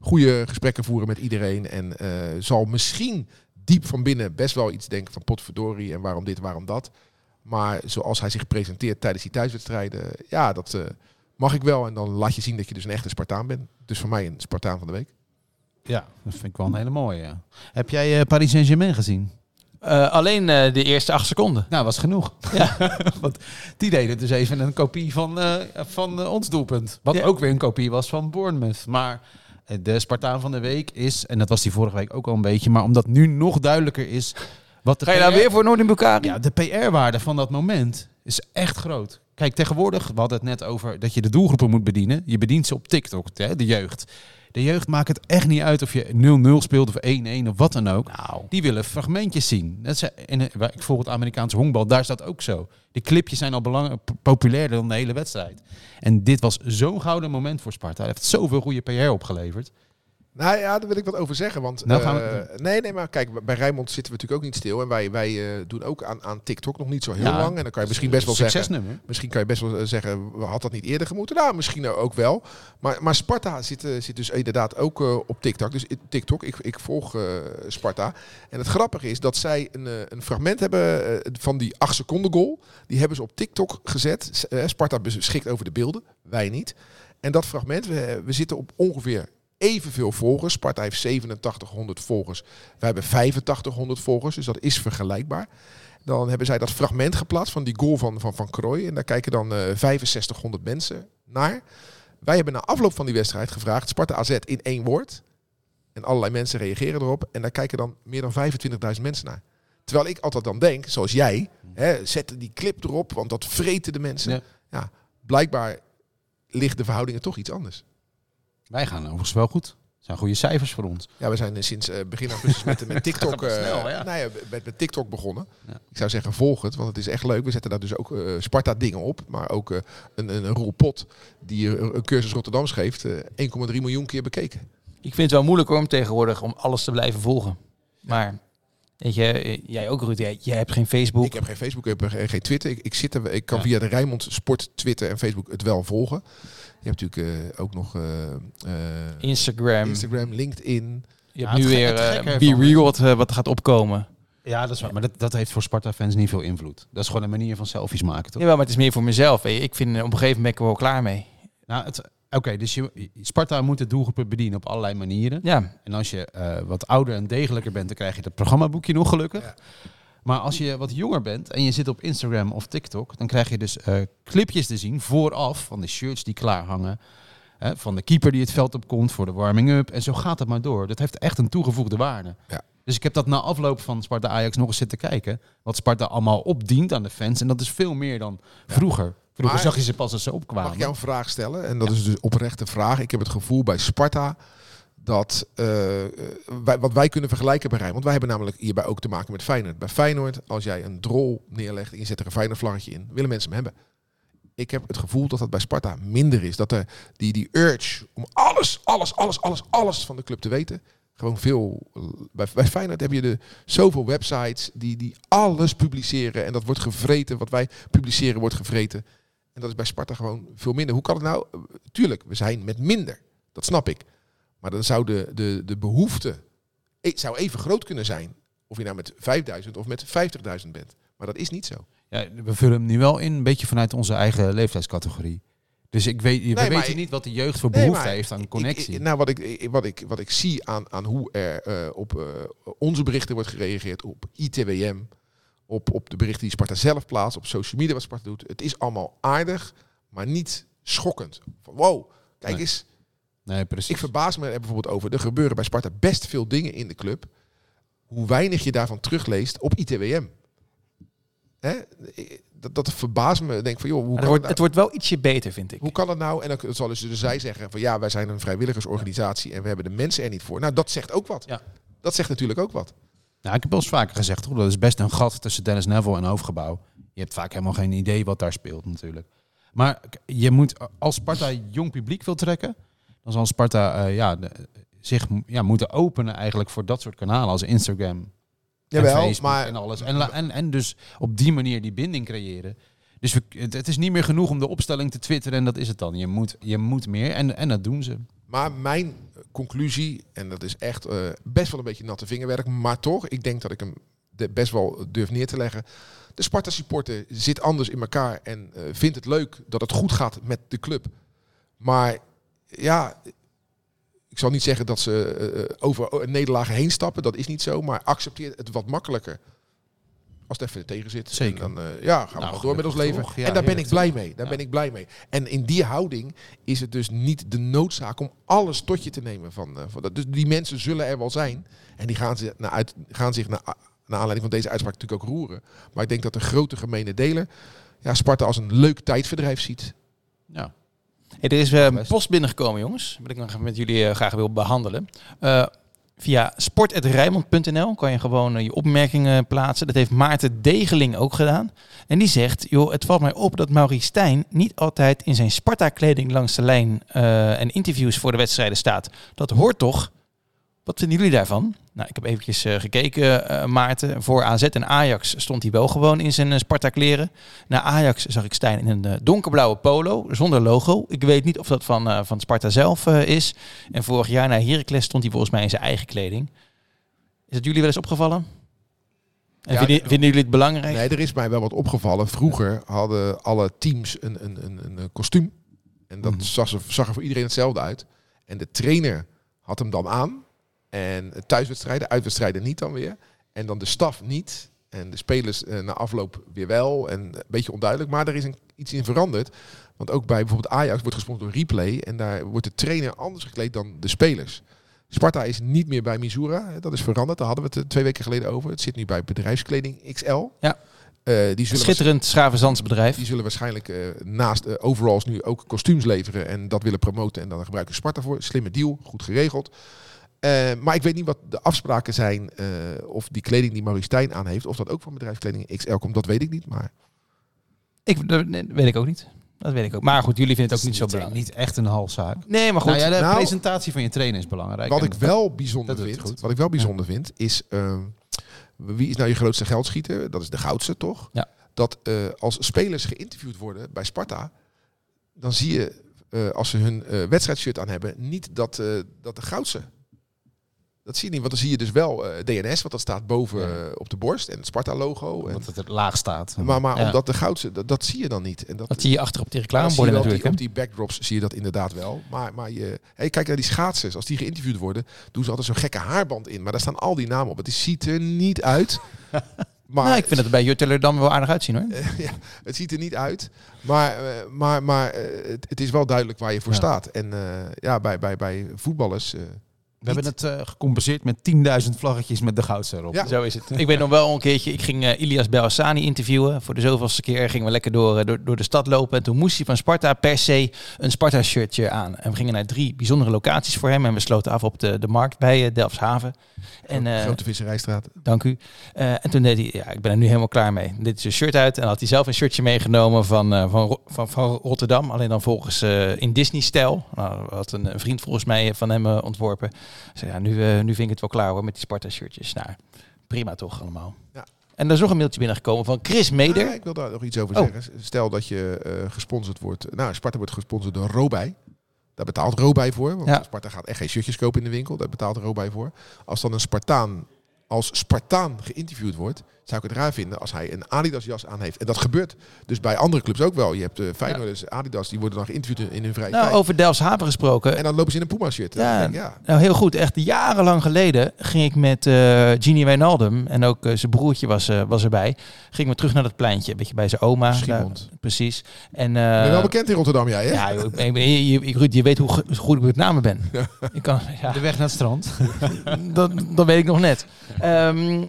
goede gesprekken voeren met iedereen. En eh, zal misschien diep van binnen best wel iets denken van potverdorie. En waarom dit, waarom dat. Maar zoals hij zich presenteert tijdens die thuiswedstrijden. Ja, dat eh, mag ik wel. En dan laat je zien dat je dus een echte Spartaan bent. Dus voor mij een Spartaan van de week. Ja, dat vind ik wel een hele mooie. Ja. Heb jij eh, Paris Saint-Germain gezien? Eh, alleen eh, de eerste acht seconden. Nou, was genoeg. Ja. Want die deden dus even een kopie van, eh, van ons doelpunt. Wat Ja. ook weer een kopie was van Bournemouth. Maar de Spartaan van de week is, en dat was die vorige week ook al een beetje, maar omdat nu nog duidelijker is wat de Ga je PR weer voor Noordin Bukari? Ja, de PR-waarde van dat moment is echt groot. Kijk, tegenwoordig, we hadden het net over dat je de doelgroepen moet bedienen. Je bedient ze op TikTok, hè, de jeugd. De jeugd maakt het echt niet uit of je 0-0 speelt of 1-1 of wat dan ook. Nou, Die willen fragmentjes zien. Dat is, in, ik volg het Amerikaanse honkbal, daar is dat ook zo. De clipjes zijn al belang, populairder dan de hele wedstrijd. En dit was zo'n gouden moment voor Sparta. Hij heeft zoveel goede PR opgeleverd. Nou ja, daar wil ik wat over zeggen. Want Nou, gaan we- eh, nee, nee, maar kijk, bij Rijnmond zitten we natuurlijk ook niet stil. En wij, wij eh, doen ook aan, aan TikTok nog niet zo heel Ja, lang. En dan kan je misschien best wel zeggen. Succesnummer. Misschien kan je best wel eh, zeggen, had dat niet eerder gemoeten? Nou, misschien ook wel. Maar, maar Sparta zit, zit dus inderdaad ook op TikTok. Dus TikTok, ik, ik volg Sparta. En het grappige is dat zij een, een fragment hebben van die 8 seconden goal. Die hebben ze op TikTok gezet. Sparta beschikt over de beelden, wij niet. En dat fragment, we, we zitten op ongeveer evenveel volgers. Sparta heeft 8700 volgers. Wij hebben 8500 volgers, dus dat is vergelijkbaar. Dan hebben zij dat fragment geplaatst van die goal van Van, van Krooi. En daar kijken dan eh 6500 mensen naar. Wij hebben na afloop van die wedstrijd gevraagd, Sparta AZ in één woord. En allerlei mensen reageren erop. En daar kijken dan meer dan 25.000 mensen naar. Terwijl ik altijd dan denk, zoals jij, hè, zet die clip erop, want dat vreten de mensen. Ja. Ja. blijkbaar liggen de verhoudingen toch iets anders. Wij gaan overigens wel goed. Dat zijn goede cijfers voor ons. Ja, we zijn eh, sinds eh, begin augustus met, met TikTok, eh, snel, ja. nou ja, met, met TikTok begonnen. Ja. Ik zou zeggen, volg het, want het is echt leuk. We zetten daar dus ook eh, Sparta dingen op, maar ook eh, een, een, een Roel Pot die een cursus Rotterdam geeft, eh 1,3 miljoen keer bekeken. ik vind het wel moeilijk hoor, om tegenwoordig om alles te blijven volgen. Maar, weet je, eh, jij ook Ruud, jij, jij hebt geen Facebook. Ik heb geen Facebook, ik heb geen Twitter. Ik, ik, zit er, ik kan Ja. via de Rijnmond Sport, Twitter en Facebook het wel volgen. Je hebt natuurlijk eh, ook nog eh, eh, Instagram. Instagram, LinkedIn. Je Ja, hebt nu het ge- weer eh, Be Real wat, eh, wat gaat opkomen. Ja, dat is waar. Maar dat, dat heeft voor Sparta-fans niet veel invloed. Dat is gewoon een manier van selfies maken, toch? Jawel, maar het is meer voor mezelf. Ik vind eh, op een gegeven moment ben ik er wel klaar mee. Nou, het- Oké, dus je, Sparta moet de doelgroepen bedienen op allerlei manieren. Ja, En als je eh, wat ouder en degelijker bent, dan krijg je dat programmaboekje nog gelukkig. Ja. Maar als je wat jonger bent en je zit op Instagram of TikTok, dan krijg je dus eh, clipjes te zien vooraf van de shirts die klaar hangen. Hè, van de keeper die het veld op komt voor de warming-up. En zo gaat het maar door. Dat heeft echt een toegevoegde waarde. Ja. Dus ik heb dat na afloop van Sparta Ajax nog eens zitten kijken. Wat Sparta allemaal opdient aan de fans. En dat is veel meer dan vroeger. Vroeger Maar- zag je ze pas als ze opkwamen. Mag ik jou een vraag stellen? En dat is dus oprechte vraag. Ik heb het gevoel bij Sparta dat eh, eh, wij, wat wij kunnen vergelijken bij Rijn. Want wij hebben namelijk hierbij ook te maken met Feyenoord. Bij Feyenoord, als jij een drol neerlegt en je zet er een Feyenoord vlaggetje in, willen mensen hem hebben. Ik heb het gevoel dat dat bij Sparta minder is. Dat er die, die urge om alles, alles, alles, alles, alles van de club te weten. Gewoon veel. Bij, bij Feyenoord heb je de, zoveel websites die, die alles publiceren. En dat wordt gevreten. Wat wij publiceren wordt gevreten. En dat is bij Sparta gewoon veel minder. Hoe kan het nou? Tuurlijk, we zijn met minder. Dat snap ik. Maar dan zou de, de, de behoefte e- zou even groot kunnen zijn. Of je nou met 5000 of met 50.000 bent. Maar dat is niet zo. Ja, we vullen hem nu wel in, een beetje vanuit onze eigen leeftijdscategorie. Dus ik weet, we maar weten niet wat de jeugd voor Nee, behoefte heeft aan connectie. ik- nou, wat ik, ik- wat, ik, wat ik zie aan, aan hoe er eh, op eh, onze berichten wordt gereageerd, op ITWM, op, op de berichten die Sparta zelf plaatst, op social media wat Sparta doet. Het is allemaal aardig, maar niet schokkend. Van, wow, kijk Nee. eens. nee, precies. Ik verbaas me er bijvoorbeeld over. Er gebeuren bij Sparta best veel dingen in de club. Hoe weinig je daarvan terugleest op ITWM. Hè? Dat, dat verbaast me. Denk van, joh, hoe kan het, wordt, het het nou? wordt wel ietsje beter, vind ik. Hoe kan het nou? En dan zal dus zij zeggen van ja, wij zijn een vrijwilligersorganisatie en we hebben de mensen er niet voor. Nou, dat zegt ook wat. Ja. Dat zegt natuurlijk ook wat. Nou, ik heb wel eens vaker gezegd, toch, dat is best een gat tussen Dennis Neville en Hoofdgebouw. Je hebt vaak helemaal geen idee wat daar speelt natuurlijk. Maar je moet, als Sparta jong publiek wil trekken, dan zal Sparta eh, ja, de- zich ja, moeten openen eigenlijk voor dat soort kanalen als Instagram en Jawel, Facebook maar en alles. En, en, en dus op die manier die binding creëren. Dus we, het, het is niet meer genoeg om de opstelling te twitteren en dat is het dan. Je moet, je moet meer en, en dat doen ze. Maar mijn conclusie, en dat is echt eh, best wel een beetje natte vingerwerk, maar toch, ik denk dat ik hem best wel durf neer te leggen. De Sparta supporter zit anders in elkaar en eh, vindt het leuk dat het goed gaat met de club. Maar ja, ik zal niet zeggen dat ze eh, over nederlagen heen stappen, dat is niet zo, maar accepteer het wat makkelijker. Als het even tegen zit. Zeker. En dan eh, ja, gaan we Nou, door met ons leven. toch? Ja, en daar ben ik blij mee. Daar Ja. ben ik blij mee. En in die houding is het dus niet de noodzaak om alles tot je te nemen. Van, eh, van dat. Dus die mensen zullen er wel zijn. En die gaan, zich naar, uit, gaan zich naar, naar aanleiding van deze uitspraak natuurlijk ook roeren. Maar ik denk dat de grote gemene deler ja, Sparta als een leuk tijdverdrijf ziet. Ja. Hey, er is Best. post binnengekomen, jongens. Wat ik nog met jullie graag wil behandelen. Eh, via sport.rijmond.nl kan je gewoon eh, je opmerkingen plaatsen. Dat heeft Maarten Degeling ook gedaan. En die zegt, joh, het valt mij op dat Maurice Stijn niet altijd in zijn Sparta-kleding langs de lijn eh, en interviews voor de wedstrijden staat. Dat hoort toch? Wat vinden jullie daarvan? Nou, ik heb eventjes eh, gekeken, eh, Maarten. Voor AZ en Ajax stond hij wel gewoon in zijn eh, Sparta-kleren. Na Ajax zag ik Stijn in een donkerblauwe polo, zonder logo. Ik weet niet of dat van, van Sparta zelf is. En vorig jaar naar Heracles stond hij volgens mij in zijn eigen kleding. Is het jullie wel eens opgevallen? En Ja, vinden, vinden jullie het belangrijk? Nee, er is mij wel wat opgevallen. Vroeger hadden alle teams een, een, een, een, kostuum. En dat Mhm. zag, zag er voor iedereen hetzelfde uit. En de trainer had hem dan aan. En thuiswedstrijden, uitwedstrijden niet dan weer. En dan de staf niet. En de spelers eh, na afloop weer wel. En een beetje onduidelijk. Maar er is een, iets in veranderd. Want ook bij bijvoorbeeld Ajax wordt gesponsord door Replay. En daar wordt de trainer anders gekleed dan de spelers. Sparta is niet meer bij Misura. Dat is veranderd. Daar hadden we het eh, twee weken geleden over. Het zit nu bij bedrijfskleding XL. Ja. Eh, die zullen Schitterend Schravenzands bedrijf. die zullen waarschijnlijk naast eh, overalls nu ook kostuums leveren en dat willen promoten. En dan gebruiken Sparta voor. Slimme deal, goed geregeld. Eh, maar ik weet niet wat de afspraken zijn eh, of die kleding die Maurice Stijn aan heeft, of dat ook van bedrijfskleding XL komt, dat weet ik niet. Maar Ik, dat weet ik ook niet. Dat weet ik ook. Maar goed, jullie vinden het ook niet zo niet, belangrijk. niet echt een halszaak. Nee, maar goed. Nou ja, de nou- presentatie van je trainer is belangrijk. wat ik wel bijzonder vind, wat ik wel bijzonder vind, is ehm, wie is nou je grootste geldschieter? Dat is de goudste, toch? Ja. Dat eh, als spelers geïnterviewd worden bij Sparta, dan zie je eh, als ze hun eh wedstrijdshirt aan hebben, niet dat, eh, dat de goudste. Dat zie je niet, want dan zie je dus wel eh, DNS, want dat staat boven eh, op de borst en het Sparta-logo. En- Omdat het er laag staat. Maar, maar Ja. omdat de goudste, dat, dat zie je dan niet. En dat, Dat zie je achter op die reclameborden natuurlijk. die, op die backdrops zie je dat inderdaad wel. Maar, maar je, hey, kijk naar die schaatsers. Als die geïnterviewd worden, doen ze altijd zo'n gekke haarband in. Maar daar staan al die namen op. Het ziet er niet uit. Maar nou, ik vind het bij Jutteler dan wel aardig uitzien hoor. ja, het ziet er niet uit. Maar, eh, maar, maar het, is wel duidelijk waar je voor Ja. staat. En ja, bij, bij, bij voetballers, We hebben het eh, gecompenseerd met 10.000 vlaggetjes met de goudster erop. Ja. Zo is het. Ik weet nog wel een keertje, ik ging eh, Ilias Belhassani interviewen. Voor de zoveelste keer gingen we lekker door, eh, door, door de stad lopen. En toen moest hij van Sparta per se een Sparta-shirtje aan. En we gingen naar drie bijzondere locaties voor hem. En we sloten af op de, de markt bij Delfshaven. En, eh, Grote Visserijstraat. Dank u. Eh, en toen deed hij, ja, ik ben er nu helemaal klaar mee. Dit is een shirt uit. En had hij zelf een shirtje meegenomen van, eh, van, van, van Rotterdam. Alleen dan volgens eh, in Disney-stijl. Nou, had een, een vriend volgens mij van hem ontworpen. Zei, ja, nu, eh, nu vind ik het wel klaar hoor met die Sparta-shirtjes. Nou, prima toch allemaal. Ja. En er is nog een mailtje binnengekomen van Chris Meder. Ja, ik wil daar nog iets over Oh. zeggen. Stel dat je eh, gesponsord wordt. Nou, Sparta wordt gesponsord door Robij. Daar betaalt Robij voor. Want Ja. Sparta gaat echt geen shirtjes kopen in de winkel. Daar betaalt Robij voor. Als dan een Spartaan als Spartaan geïnterviewd wordt, zou ik het raar vinden als hij een Adidas jas aan heeft. En dat gebeurt dus bij andere clubs ook wel. Je hebt uh, Feyenoorders, Adidas, die worden dan geïnterviewd in hun vrije Nou, tijd. over Delfshaven gesproken. En dan lopen ze in een Puma shirt. Ja. ik, ja. Nou, heel goed. Echt jarenlang geleden ging ik met eh Genie Wijnaldum en ook eh, zijn broertje was, eh, was erbij. Gingen we terug naar dat pleintje, een beetje bij zijn oma. Schiemond. Daar- precies. En, Ben je eh, wel bekend in Rotterdam, jij hè? Ja, ik, ik- Ruud, je weet hoe goed ik met namen ben. Ik kan, ja, De weg naar het strand. dat, dat weet ik nog net. Ehm,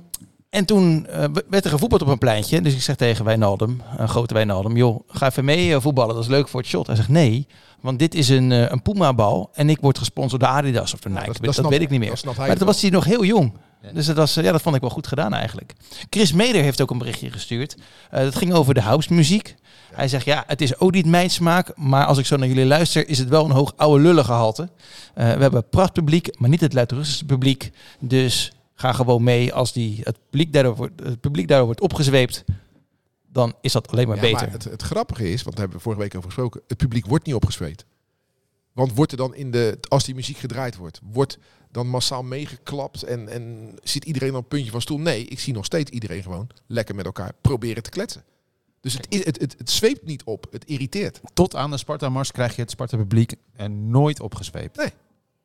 en toen eh, werd er gevoetbald op een pleintje. Dus ik zeg tegen Wijnaldum, een grote Wijnaldum... joh, ga even mee eh, voetballen, dat is leuk voor het shot. Hij zegt nee, want dit is een, eh, een Puma-bal... en ik word gesponsord door Adidas of door Nike. dat weet ik niet meer. Dat Maar toen was hij nog heel jong. Ja. Dus dat, was, ja, dat vond ik wel goed gedaan eigenlijk. Chris Meder heeft ook een berichtje gestuurd. Dat ging over de house muziek. Hij zegt, ja, het is ook niet mijn smaak, maar als ik zo naar jullie luister, is het wel een hoog oude lullen gehalte. Eh, we hebben prachtpubliek, maar niet het luidruchtigste publiek. Dus ga gewoon mee. Als die, het, publiek daardoor wordt, het publiek daardoor wordt opgezweept, dan is dat alleen maar Ja, beter. Maar het, het grappige is, want daar hebben we vorige week over gesproken, het publiek wordt niet opgezweet. Want wordt er dan in de, als die muziek gedraaid wordt, wordt dan massaal meegeklapt en, en zit iedereen op een puntje van stoel? Nee, ik zie nog steeds iedereen gewoon lekker met elkaar proberen te kletsen. Dus het, is- het, het, het zweept niet op, het irriteert. Tot aan de Sparta-mars krijg je het Sparta-publiek en nooit opgesweept. Nee.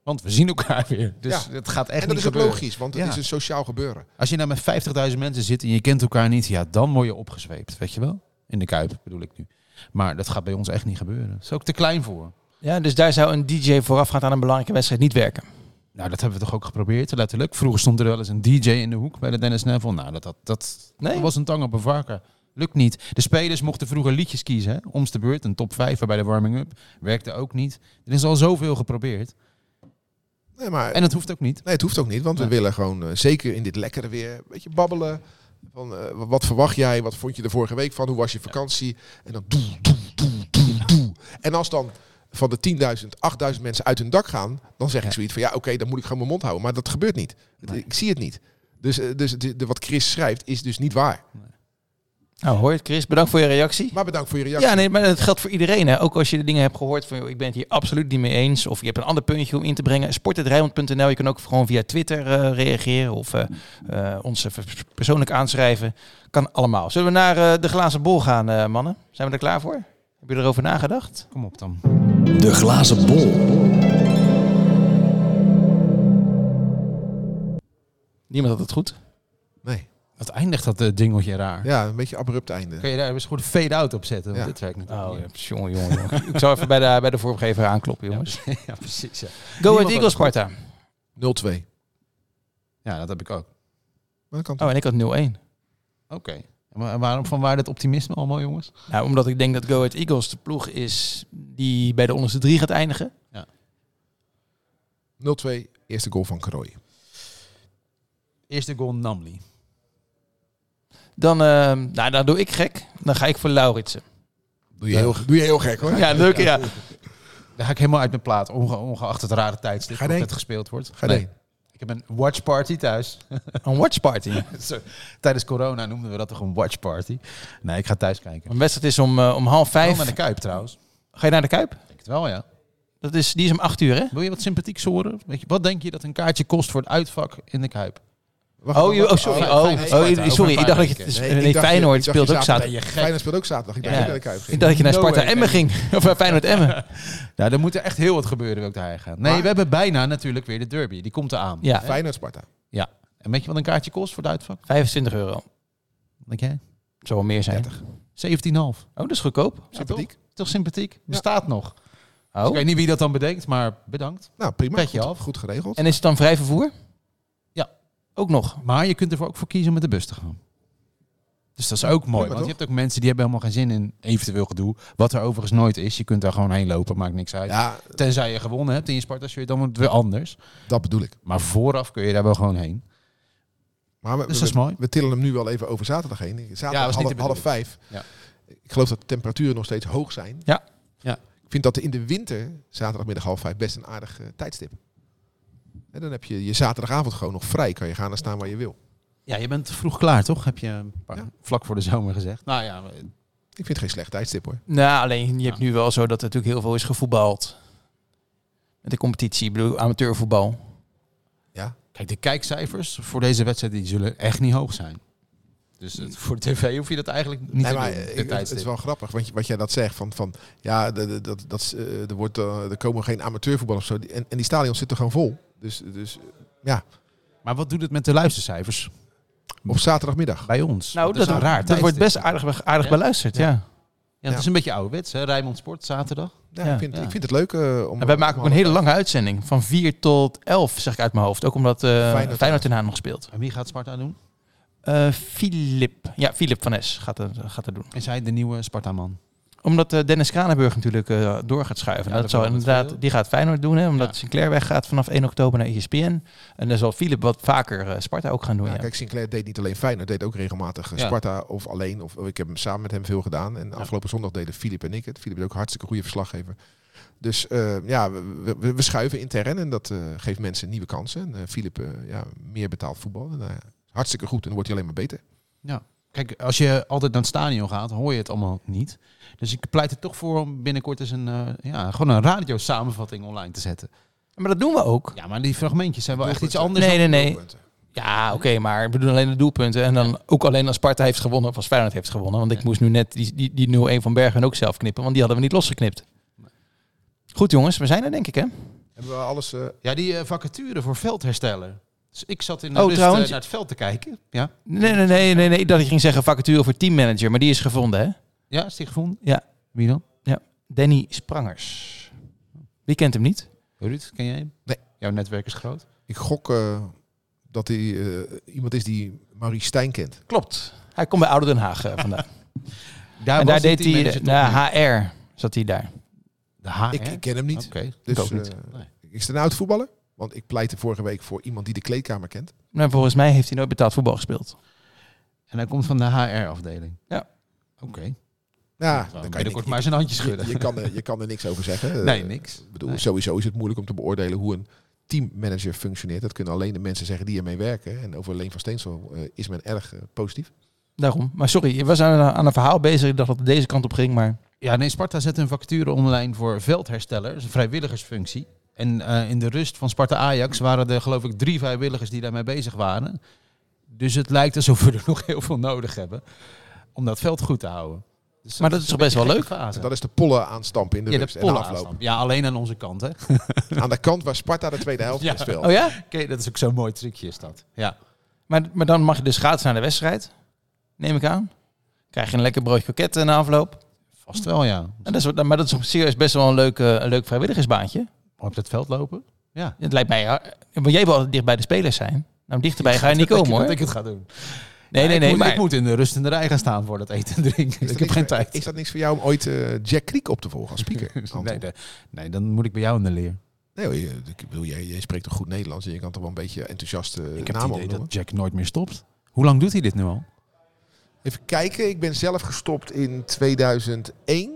Want we zien elkaar weer. Dus Ja. het gaat echt en dat niet is ook gebeuren. logisch, want het Ja. is een sociaal gebeuren. Als je nou met 50.000 mensen zit en je kent elkaar niet, ja, dan word je opgezweept, weet je wel? In de Kuip bedoel ik nu. Maar dat gaat bij ons echt niet gebeuren. Dat is ook te klein voor. Ja, dus daar zou een DJ voorafgaand aan een belangrijke wedstrijd niet werken. Nou, dat hebben we toch ook geprobeerd, letterlijk. Vroeger stond er wel eens een DJ in de hoek bij de Dennis Neville. Nou, dat, dat, dat, Nee? dat was een tang op een varken. Lukt niet. De spelers mochten vroeger liedjes kiezen, hè? Om's de beurt, een top 5 bij de warming-up. Werkte ook niet. Er is al zoveel geprobeerd. Nee, maar En het hoeft ook niet. Nee, het hoeft ook niet, want we willen gewoon, eh, zeker in dit lekkere weer, een beetje babbelen. Van, eh, wat verwacht jij? Wat vond je de vorige week van? Hoe was je vakantie? En dan doe, doe, doe, doe, doe. En als dan van de 10.000, 8.000 mensen uit hun dak gaan, dan zeg ik zoiets van, ja, oké, dan moet ik gewoon mijn mond houden. Maar dat gebeurt niet. Nee. Ik zie het niet. Dus, eh, dus de, de- wat Chris schrijft is dus niet waar. Nou, hoor je het, Chris. Bedankt voor je reactie. Maar bedankt voor je reactie. Ja, nee, maar dat geldt voor iedereen. Hè. Ook als je de dingen hebt gehoord van, joh, ik ben het hier absoluut niet mee eens. Of je hebt een ander puntje om in te brengen. Sport.rijmond.nl. Je kan ook gewoon via Twitter eh, reageren. Of eh, eh, ons persoonlijk aanschrijven. Kan allemaal. Zullen we naar eh, de glazen bol gaan, eh, mannen? Zijn we er klaar voor? Heb je erover nagedacht? Kom op dan. De glazen bol. Niemand had het goed. Nee. Wat eindigt dat uh, dingeltje raar? Ja, een beetje abrupt einde. Kun je daar eens goed fade-out op zetten? Want Ja. dit werkt natuurlijk Oh, niet. ja, jongen, jongen, jongen. Ik zal even bij de, bij de vormgever aankloppen, jongens. ja, precies. Ja. Go Ahead Eagles. Sparta. 0-2. ja, dat heb ik ook. Maar dat kan Oh, en ik had 0-1. Oké. Maar waarom van waar dit optimisme allemaal, jongens? Nou, omdat ik denk dat Go Ahead Eagles de ploeg is die bij de onderste drie gaat eindigen. 0-2, eerste goal van Krooi. Eerste goal Namli. Dan, eh, nou, dan doe ik gek. Dan ga ik voor Lauritsen. Doe je, heel, doe je heel gek hoor. Ja, leuk. Ja. Daar ga ik helemaal uit mijn plaat, onge- ongeacht het rare tijdstip heen? het gespeeld wordt. Ga Nee. Ik heb een watch party thuis. Een watchparty. Zo, Tijdens corona noemden we dat toch een watch party. Nee, ik ga thuis kijken. Een wedstrijd is om, eh, om half Vijf vijf. naar de Kuip trouwens. Ga je naar de Kuip? Ik denk het wel, ja. Dat is, die is om acht uur, hè? Wil je wat sympathiek horen? Weet je, wat denk je dat een kaartje kost voor het uitvak in de Kuip? Wacht, Oh, je- oh sorry. oh, Oh, oh, sorry. Ik dacht dat je... Nee, Nee, Feyenoord speelt ook zaterdag-. Feyenoord speelt ook zaterdag. Ik dacht Ja. dat de. Ik dacht dat je naar Sparta Emmen ging. Of naar Feyenoord Emmen. Nou, er moet er echt heel wat gebeuren, wil ik daarheen gaan. Nee, Maar- we hebben bijna natuurlijk weer de derby. Die komt eraan. Ja, Feyenoord Sparta. En weet je wat een kaartje kost voor het uitvak? 25 euro. Denk jij? Het zou wel meer zijn. 30. 17,5. Oh, dat is goedkoop. Sympathiek. Toch sympathiek? Bestaat nog. Dus ik weet niet wie dat dan bedenkt, maar bedankt. Nou, prima. Petje goed, af. goed geregeld. En is het dan vrij vervoer? Ja. Ook nog. Maar je kunt er ook voor kiezen om met de bus te gaan. Dus dat is ook mooi. Want je hebt ook mensen die hebben helemaal geen zin in eventueel gedoe. Wat er overigens nooit is. Je kunt daar gewoon heen lopen, maakt niks uit. Ja, Tenzij je gewonnen hebt in je Sparta-shirt, dan wordt het weer anders. dat bedoel ik. Maar vooraf kun je daar wel gewoon heen. Maar we, Dus dat is mooi. we tillen hem nu wel even over zaterdag heen. Ja, Zaterdag was niet half, half vijf. Ja. Ik geloof dat de temperaturen nog steeds hoog zijn. Ja. Ja. Ik vind dat in de winter, zaterdagmiddag half vijf, best een aardig eh, tijdstip. En dan heb je je zaterdagavond gewoon nog vrij. Kan je gaan en staan waar je wil. Ja, je bent vroeg klaar, toch? Heb je een paar- Ja. vlak voor de zomer gezegd. Nou ja, Ik vind het geen slecht tijdstip hoor. Nou, alleen je hebt nu wel zo dat er natuurlijk heel veel is gevoetbald. Met de competitie, ik bedoel amateurvoetbal. Ja. kijk, de kijkcijfers voor deze wedstrijd die zullen echt niet hoog zijn. Dus het- voor de tv hoef je dat eigenlijk niet Nee, te maar doen. ik- het is wel grappig wat, je, wat jij dat zegt. Van, van ja, dat, dat, is, eh, er, wordt, eh, er komen geen amateurvoetbal of zo. En, en die stadions zitten gewoon vol. Dus, dus ja, Maar wat doet het met de luistercijfers op zaterdagmiddag. bij ons? Nou, dat, is een raar dat wordt best aardig, aardig Ja? beluisterd, Ja. ja. Ja, het is een beetje ouderwets, hè? Rijnmond Sport, zaterdag. Ja, Ja. ik, vind, Ja. ik vind het leuk eh, om... En wij maken ook een hele lange uitzending. Van 4 tot 11, zeg ik uit mijn hoofd. Ook omdat eh Feyenoord- Feyenoord in Haan nog speelt. En wie gaat Sparta doen? Eh Filip. Ja, Filip van Es gaat het, gaat het doen. Is hij de nieuwe Sparta-man? Omdat eh, Dennis Kranenburg natuurlijk eh, door gaat schuiven. Ja, dat dat zal wel het inderdaad, die gaat Feyenoord doen, hè, omdat Ja. Sinclair weggaat vanaf 1 oktober naar ESPN. En dan zal Filip wat vaker eh, Sparta ook gaan doen. Ja, Ja, Kijk, Sinclair deed niet alleen Feyenoord, deed ook regelmatig Ja. Sparta of alleen. Of, ik heb hem samen met hem veel gedaan. En afgelopen zondag deden Filip en ik het. Filip is ook een hartstikke goede verslaggever. Dus eh, ja, we, we, we schuiven intern en dat eh, geeft mensen nieuwe kansen. En Filip, eh, ja, meer betaald voetbal. En, hartstikke goed en dan wordt hij alleen maar beter. Kijk, als je altijd naar het stadion gaat, hoor je het allemaal niet. Dus ik pleit er toch voor om binnenkort eens een, eh, ja, gewoon een radio-samenvatting online te zetten. Maar dat doen we ook. Ja, maar die fragmentjes zijn wel echt iets anders. Nee, dan- nee, nee. Ja, oké, maar ik bedoel alleen de doelpunten. En dan ook alleen als Sparta heeft gewonnen of als Feyenoord heeft gewonnen. Want ik Ja. moest nu net die, die, die 0-1 van Bergen ook zelf knippen, want die hadden we niet losgeknipt. Goed jongens, we zijn er denk ik hè? Hebben we alles... eh, Ja, die eh, vacature voor veldhersteller. Dus ik zat in de Oh, rust, trouwens- eh, naar het veld te kijken. Ja, Nee, nee, nee, nee, nee. Ik dacht je ging zeggen vacature voor teammanager, maar die is gevonden hè? ja is die gevonden? Ja. Wie dan? Danny Sprangers. Wie kent hem niet? Ruud, ken jij hem? Nee. Jouw netwerk is groot. ik gok eh, dat hij eh, iemand is die Maurice Stijn kent. Klopt. Hij komt bij Ouder Den Haag vandaan. Daar en deed hij, na? HR zat hij daar. De HR? Ik, ik ken hem niet. Oké. Dus, ook niet. eh, Nee. is het een oud voetballer? Want ik pleitte vorige week voor iemand die de kleedkamer kent. Maar volgens mij heeft hij nooit betaald voetbal gespeeld. En hij komt van de HR-afdeling? Ja. Oké. Ja, Nou, dan kan je, niks- maar zijn handjes je, schudden. je, kan er, je kan er niks over zeggen. Nee, Eh, niks. Ik bedoel, Nee. sowieso is het moeilijk om te beoordelen hoe een teammanager functioneert. Dat kunnen alleen de mensen zeggen die ermee werken. En over Leen van Steensel eh, is men erg eh, positief. Daarom. Maar sorry, je was aan, aan een verhaal bezig. Ik dacht dat het deze kant op ging, maar... Ja, nee, Sparta zet een vacature online voor veldhersteller. Dat is een vrijwilligersfunctie. En eh, in de rust van Sparta Ajax waren er geloof ik drie vrijwilligers die daarmee bezig waren. Dus het lijkt alsof we er nog heel veel nodig hebben om dat veld goed te houden. Dus Maar dat is toch best wel gekke Fase. Dat is de pollen aanstampen in de ja, rust de en de afloop. Ja, alleen aan onze kant, hè? Aan de kant waar Sparta de tweede helft Ja. speelt. Oh ja? Oké, dat is ook zo'n mooi trucje is dat. Ja. Maar, maar dan mag je dus schaatsen naar de wedstrijd. Neem ik aan. Krijg je een lekker broodje kroketten na afloop. Vast wel, ja. En dat is, maar dat is op serieus best wel een leuk, eh, een leuk vrijwilligersbaantje. Op dat veld lopen? Ja. Het lijkt mij... ja, Want jij wil altijd dicht bij de spelers zijn. Nou, dichterbij ga je niet komen Dat hoor. ik het ga doen. Nee, Ja, nee, ik nee. moet, Maar Ik moet in de rust in de rij gaan staan voor dat eten en drinken. Ik dat heb geen voor- tijd. Is dat niks voor jou om ooit eh, Jack Kriek op te volgen als speaker? Nee, de- nee, dan moet ik bij jou in de leer. Nee, hoor, je, ik bedoel, jij, jij spreekt toch goed Nederlands en je kan toch wel een beetje enthousiast eh, Ik heb het idee opnoemen? dat Jack nooit meer stopt. Hoe lang doet hij dit nu al? Even kijken, ik ben zelf gestopt in 2001.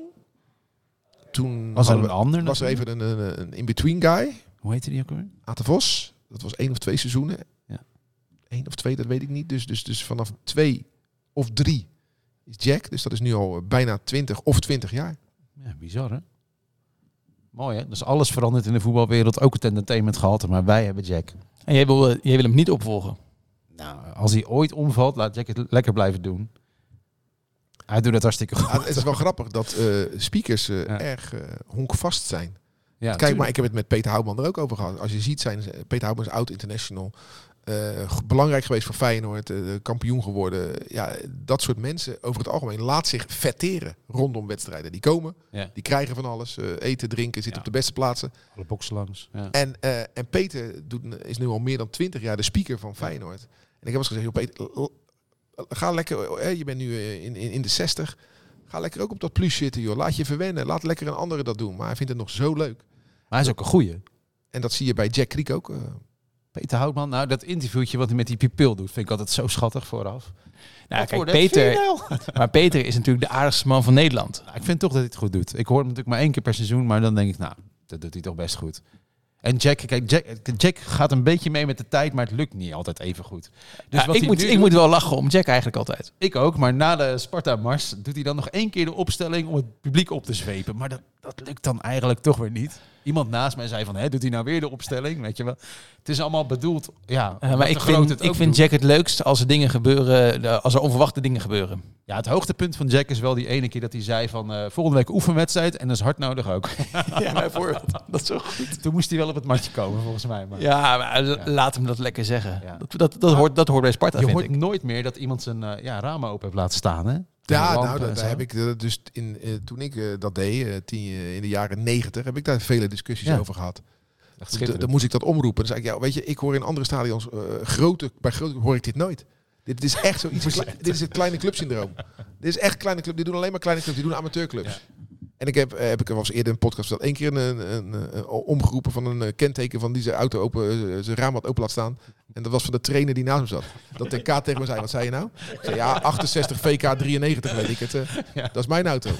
Toen Was er een we- ander? was er even een, een, een in-between guy, Hoe heette die ook alweer? Aten Vos. Dat was één of twee seizoenen. Ja. Eén of twee, dat weet ik niet. Dus, dus, dus vanaf twee of drie is Jack. Dus dat is nu al bijna 20 of 20 jaar. Ja, bizar hè? Mooi hè? Dus alles verandert in de voetbalwereld. Ook het entertainment gehalte. Maar wij hebben Jack. En jij wil, eh, jij wil hem niet opvolgen. Nou, als hij ooit omvalt, laat Jack het lekker blijven doen. Hij doet het hartstikke goed. Ja, het is wel grappig dat eh, speakers eh, Ja. erg eh, honkvast zijn. Ja, Kijk, maar ik heb het met Peter Houtman er ook over gehad. Als je ziet, zijn Peter Houtman is oud international. eh, g- belangrijk geweest voor Feyenoord, eh, kampioen geworden. Ja, dat soort mensen over het algemeen laat zich vetteren rondom wedstrijden. Die komen, Ja. die krijgen van alles, eh, eten, drinken, zitten Ja. op de beste plaatsen. Alle boksen langs. Ja. En, eh, en Peter doet, is nu al meer dan twintig jaar de speaker van Feyenoord. En ik heb eens gezegd, joh, Peter, ga lekker, eh, je bent nu eh, in, in, in de 60. Ga lekker ook op dat plus zitten, joh. Laat je verwennen. Laat lekker een andere dat doen. Maar hij vindt het nog zo leuk. Maar hij is ook een goeie. En dat zie je bij Jack Kriek ook. eh. Peter Houtman, nou dat interviewtje wat hij met die pupil doet, vind ik altijd zo schattig vooraf. Nou, kijk, Peter, 4-0. maar Peter is natuurlijk de aardigste man van Nederland. Nou, ik vind toch dat hij het goed doet. Ik hoor hem natuurlijk maar één keer per seizoen, maar dan denk ik, nou, dat doet hij toch best goed. En Jack, kijk, Jack, Jack gaat een beetje mee met de tijd, maar het lukt niet altijd even goed. Dus Ja, wat ik moet, ik doet- moet wel lachen om Jack eigenlijk altijd. Ik ook, maar na de Sparta-mars doet hij dan nog één keer de opstelling om het publiek op te zwepen. Maar dat, dat lukt dan eigenlijk toch weer niet. Iemand naast mij zei van, hè, doet hij nou weer de opstelling? Weet je wel. Het is allemaal bedoeld, ja. Eh, maar ik vind, ik vind doet. Jack het leukst als er dingen gebeuren, eh, als er onverwachte dingen gebeuren. Ja, het hoogtepunt van Jack is wel die ene keer dat hij zei van, eh, volgende week oefenwedstrijd en dat is hard nodig ook. Ja, bijvoorbeeld. Dat is zo goed. Toen moest hij wel op het matje komen, volgens mij. Maar Ja, maar laat hem dat lekker zeggen. Ja. Dat, dat, dat, hoort, dat hoort bij Sparta, je vind hoort ik. nooit meer dat iemand zijn ja, ramen open heeft laten staan, hè? Ja, nou, daar, heb ik eh, dus in, eh, toen ik eh, dat deed, tien, in de jaren negentig, heb ik daar vele discussies Ja. over gehad. Echt. Dan moest ik dat omroepen. Dan zei ik, ja, weet je, ik hoor in andere stadions, grote, bij grote hoor ik dit nooit. Dit is echt zoiets. dit is het kleine clubsyndroom. Dit is echt kleine club. Die doen alleen maar kleine clubs. Die doen amateurclubs. En ik heb, heb ik er eens eerder een podcast dat één keer een, een, een, omgeroepen van een kenteken van die zijn auto open, zijn raam had open laat staan. En dat was van de trainer die naast hem zat. Dat de K tegen me zei, wat zei je nou? Ik zei, ja, 68 VK 93 weet ik het. eh. Dat is mijn auto.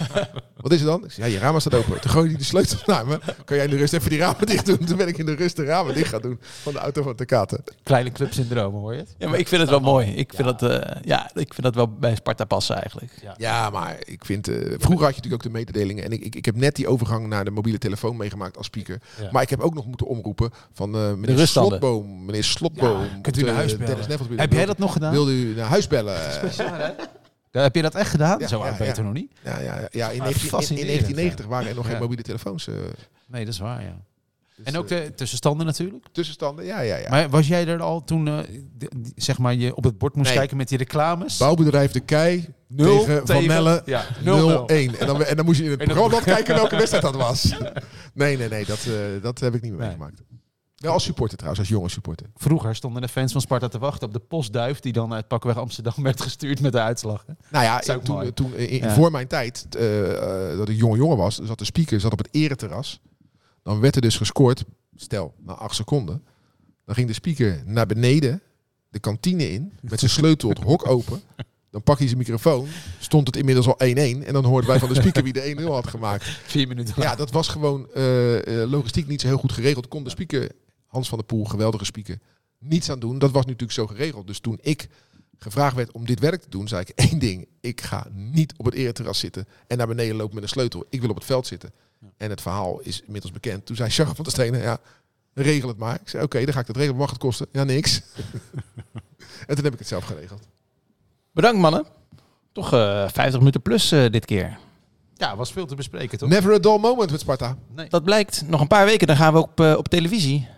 Wat is er dan? Ik zei, ja, je raam staat open. Toen gooi je die sleutel naar me. Kan jij in de rust even die ramen dicht doen? Toen ben ik in de rust de ramen dicht gaan doen van de auto van de Katen. Kleine clubsyndroom, hoor je het? Ja, maar ik vind het wel mooi. Ik vind, dat, eh, ja, ik vind dat wel bij Sparta passen eigenlijk. Ja, maar ik vind... eh, vroeger had je natuurlijk ook de mededelingen. En ik, ik, ik heb net die overgang naar de mobiele telefoon meegemaakt als speaker. Ja. Maar ik heb ook nog moeten omroepen van eh meneer. Slotboom. Meneer Slotboom. Ja, kunt u Of, naar eh, huis bellen? Heb jij dat nog gedaan? Wilde u naar huis bellen? Ja, heb je dat echt gedaan? Ja, Zo oud je ja. nog niet? Ja, ja, ja in, 19, Ah, in, in fascinerend, 1990 waren er nog Ja. geen mobiele telefoons. eh, Nee, dat is waar, ja. dus, En ook eh, de tussenstanden natuurlijk. tussenstanden. Ja, ja, ja. Maar was jij er al toen, eh, de- zeg maar, je op het bord moest Nee. kijken met die reclames? Bouwbedrijf De Kei Nul tegen Van Melle Ja, 0-1. En dan, en dan moest je in het programma kijken welke wedstrijd dat was. Nee, nee, nee. Dat, eh, dat heb ik niet meer Nee. meegemaakt. Wel als supporter trouwens, als jonge supporter. Vroeger stonden de fans van Sparta te wachten op de postduif die dan uit Pakweg Amsterdam werd gestuurd met de uitslag. hè? Nou ja, toen, toen, in, Ja. voor mijn tijd, eh, eh, dat ik jonge jongen was, zat de speaker zat op het ereterras. Dan werd er dus gescoord, stel, na acht seconden. Dan ging de speaker naar beneden, de kantine in, met zijn sleutel het hok open. Dan pak hij zijn microfoon, stond het inmiddels al 1-1. En dan hoorden wij van de speaker wie de 1-0 had gemaakt. Vier minuten Ja, dat was gewoon eh, logistiek niet zo heel goed geregeld. Kon de speaker, Hans van der Poel, geweldige speaker, niets aan doen. Dat was natuurlijk zo geregeld. Dus toen ik gevraagd werd om dit werk te doen, zei ik één ding. Ik ga niet op het ereterras zitten en naar beneden lopen met een sleutel. Ik wil op het veld zitten. En het verhaal is inmiddels bekend. Toen zei Charles van der Stenen, ja, regel het maar. Ik zei, oké, dan ga ik dat regelen. Mag het kosten? Ja, niks. en toen heb ik het zelf geregeld. Bedankt mannen. Toch eh 50 minuten plus eh, dit keer. Ja, was veel te bespreken toch? Never a dull moment met Sparta. Nee. Dat blijkt nog een paar weken. Dan gaan we op, eh, op televisie.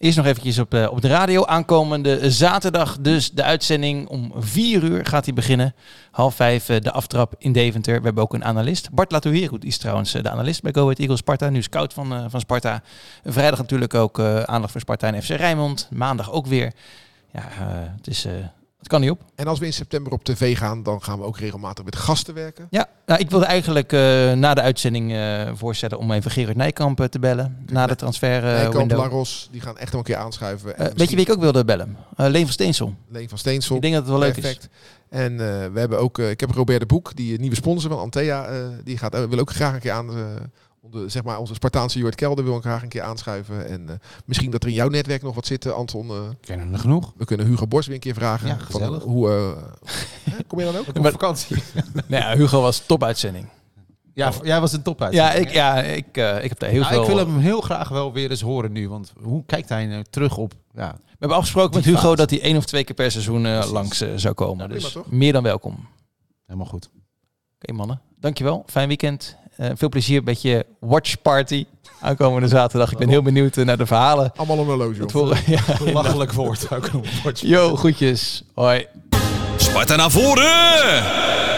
Eerst nog eventjes op, eh, op de radio. Aankomende zaterdag dus de uitzending. Om vier uur gaat hij beginnen. Half vijf eh, de aftrap in Deventer. We hebben ook een analist. Bart Latourieru is trouwens eh, de analist bij Go Ahead Eagles Sparta. Nu scout van, van Sparta. Vrijdag natuurlijk ook aandacht voor Sparta en FC Rijnmond. Maandag ook weer. Ja, het, is, het kan niet op. En als we in september op tv gaan, dan gaan we ook regelmatig met gasten werken. Ja, nou, ik wilde eigenlijk eh, na de uitzending eh, voorstellen om even Gerard Nijkamp eh, te bellen. Na de transfer eh, Nijkamp. Laros, die gaan echt nog een keer aanschuiven. En Eh, weet je wie ik ook wilde bellen? Leen van Steensel. Leen van Steensel. Ik denk dat het wel leuk is. Perfect. En we hebben ook, ik heb Robert de Boek, die nieuwe sponsor van Antea, die gaat, wil ook graag een keer aan, onder, zeg maar onze Spartaanse Jort Kelder wil ik graag een keer aanschuiven. En eh, misschien dat er in jouw netwerk nog wat zit, eh, Anton. eh, Kennen er genoeg. we kunnen Hugo Bos weer een keer vragen. Ja, van, gezellig. hoe, eh, hè, kom je dan ook? Op vakantie. Nou ja, Hugo was topuitzending. Ja, jij was een top uit. Ja, ik, ja ik, eh, ik heb daar heel Nou, veel... ik wil hem heel graag wel weer eens horen nu. Want hoe kijkt hij nou terug op... Ja, We hebben afgesproken met Hugo dat hij één of twee keer per seizoen eh, langs zou komen. Ja, prima dus toch? meer dan welkom. Oké helemaal goed. mannen, dankjewel. Fijn weekend. Eh, veel plezier met je watch party aankomende zaterdag. Ik ben heel benieuwd eh, naar de verhalen. Allemaal een horloge. Ja. Lachelijk woord. Yo, groetjes. Hoi. Sparta naar voren!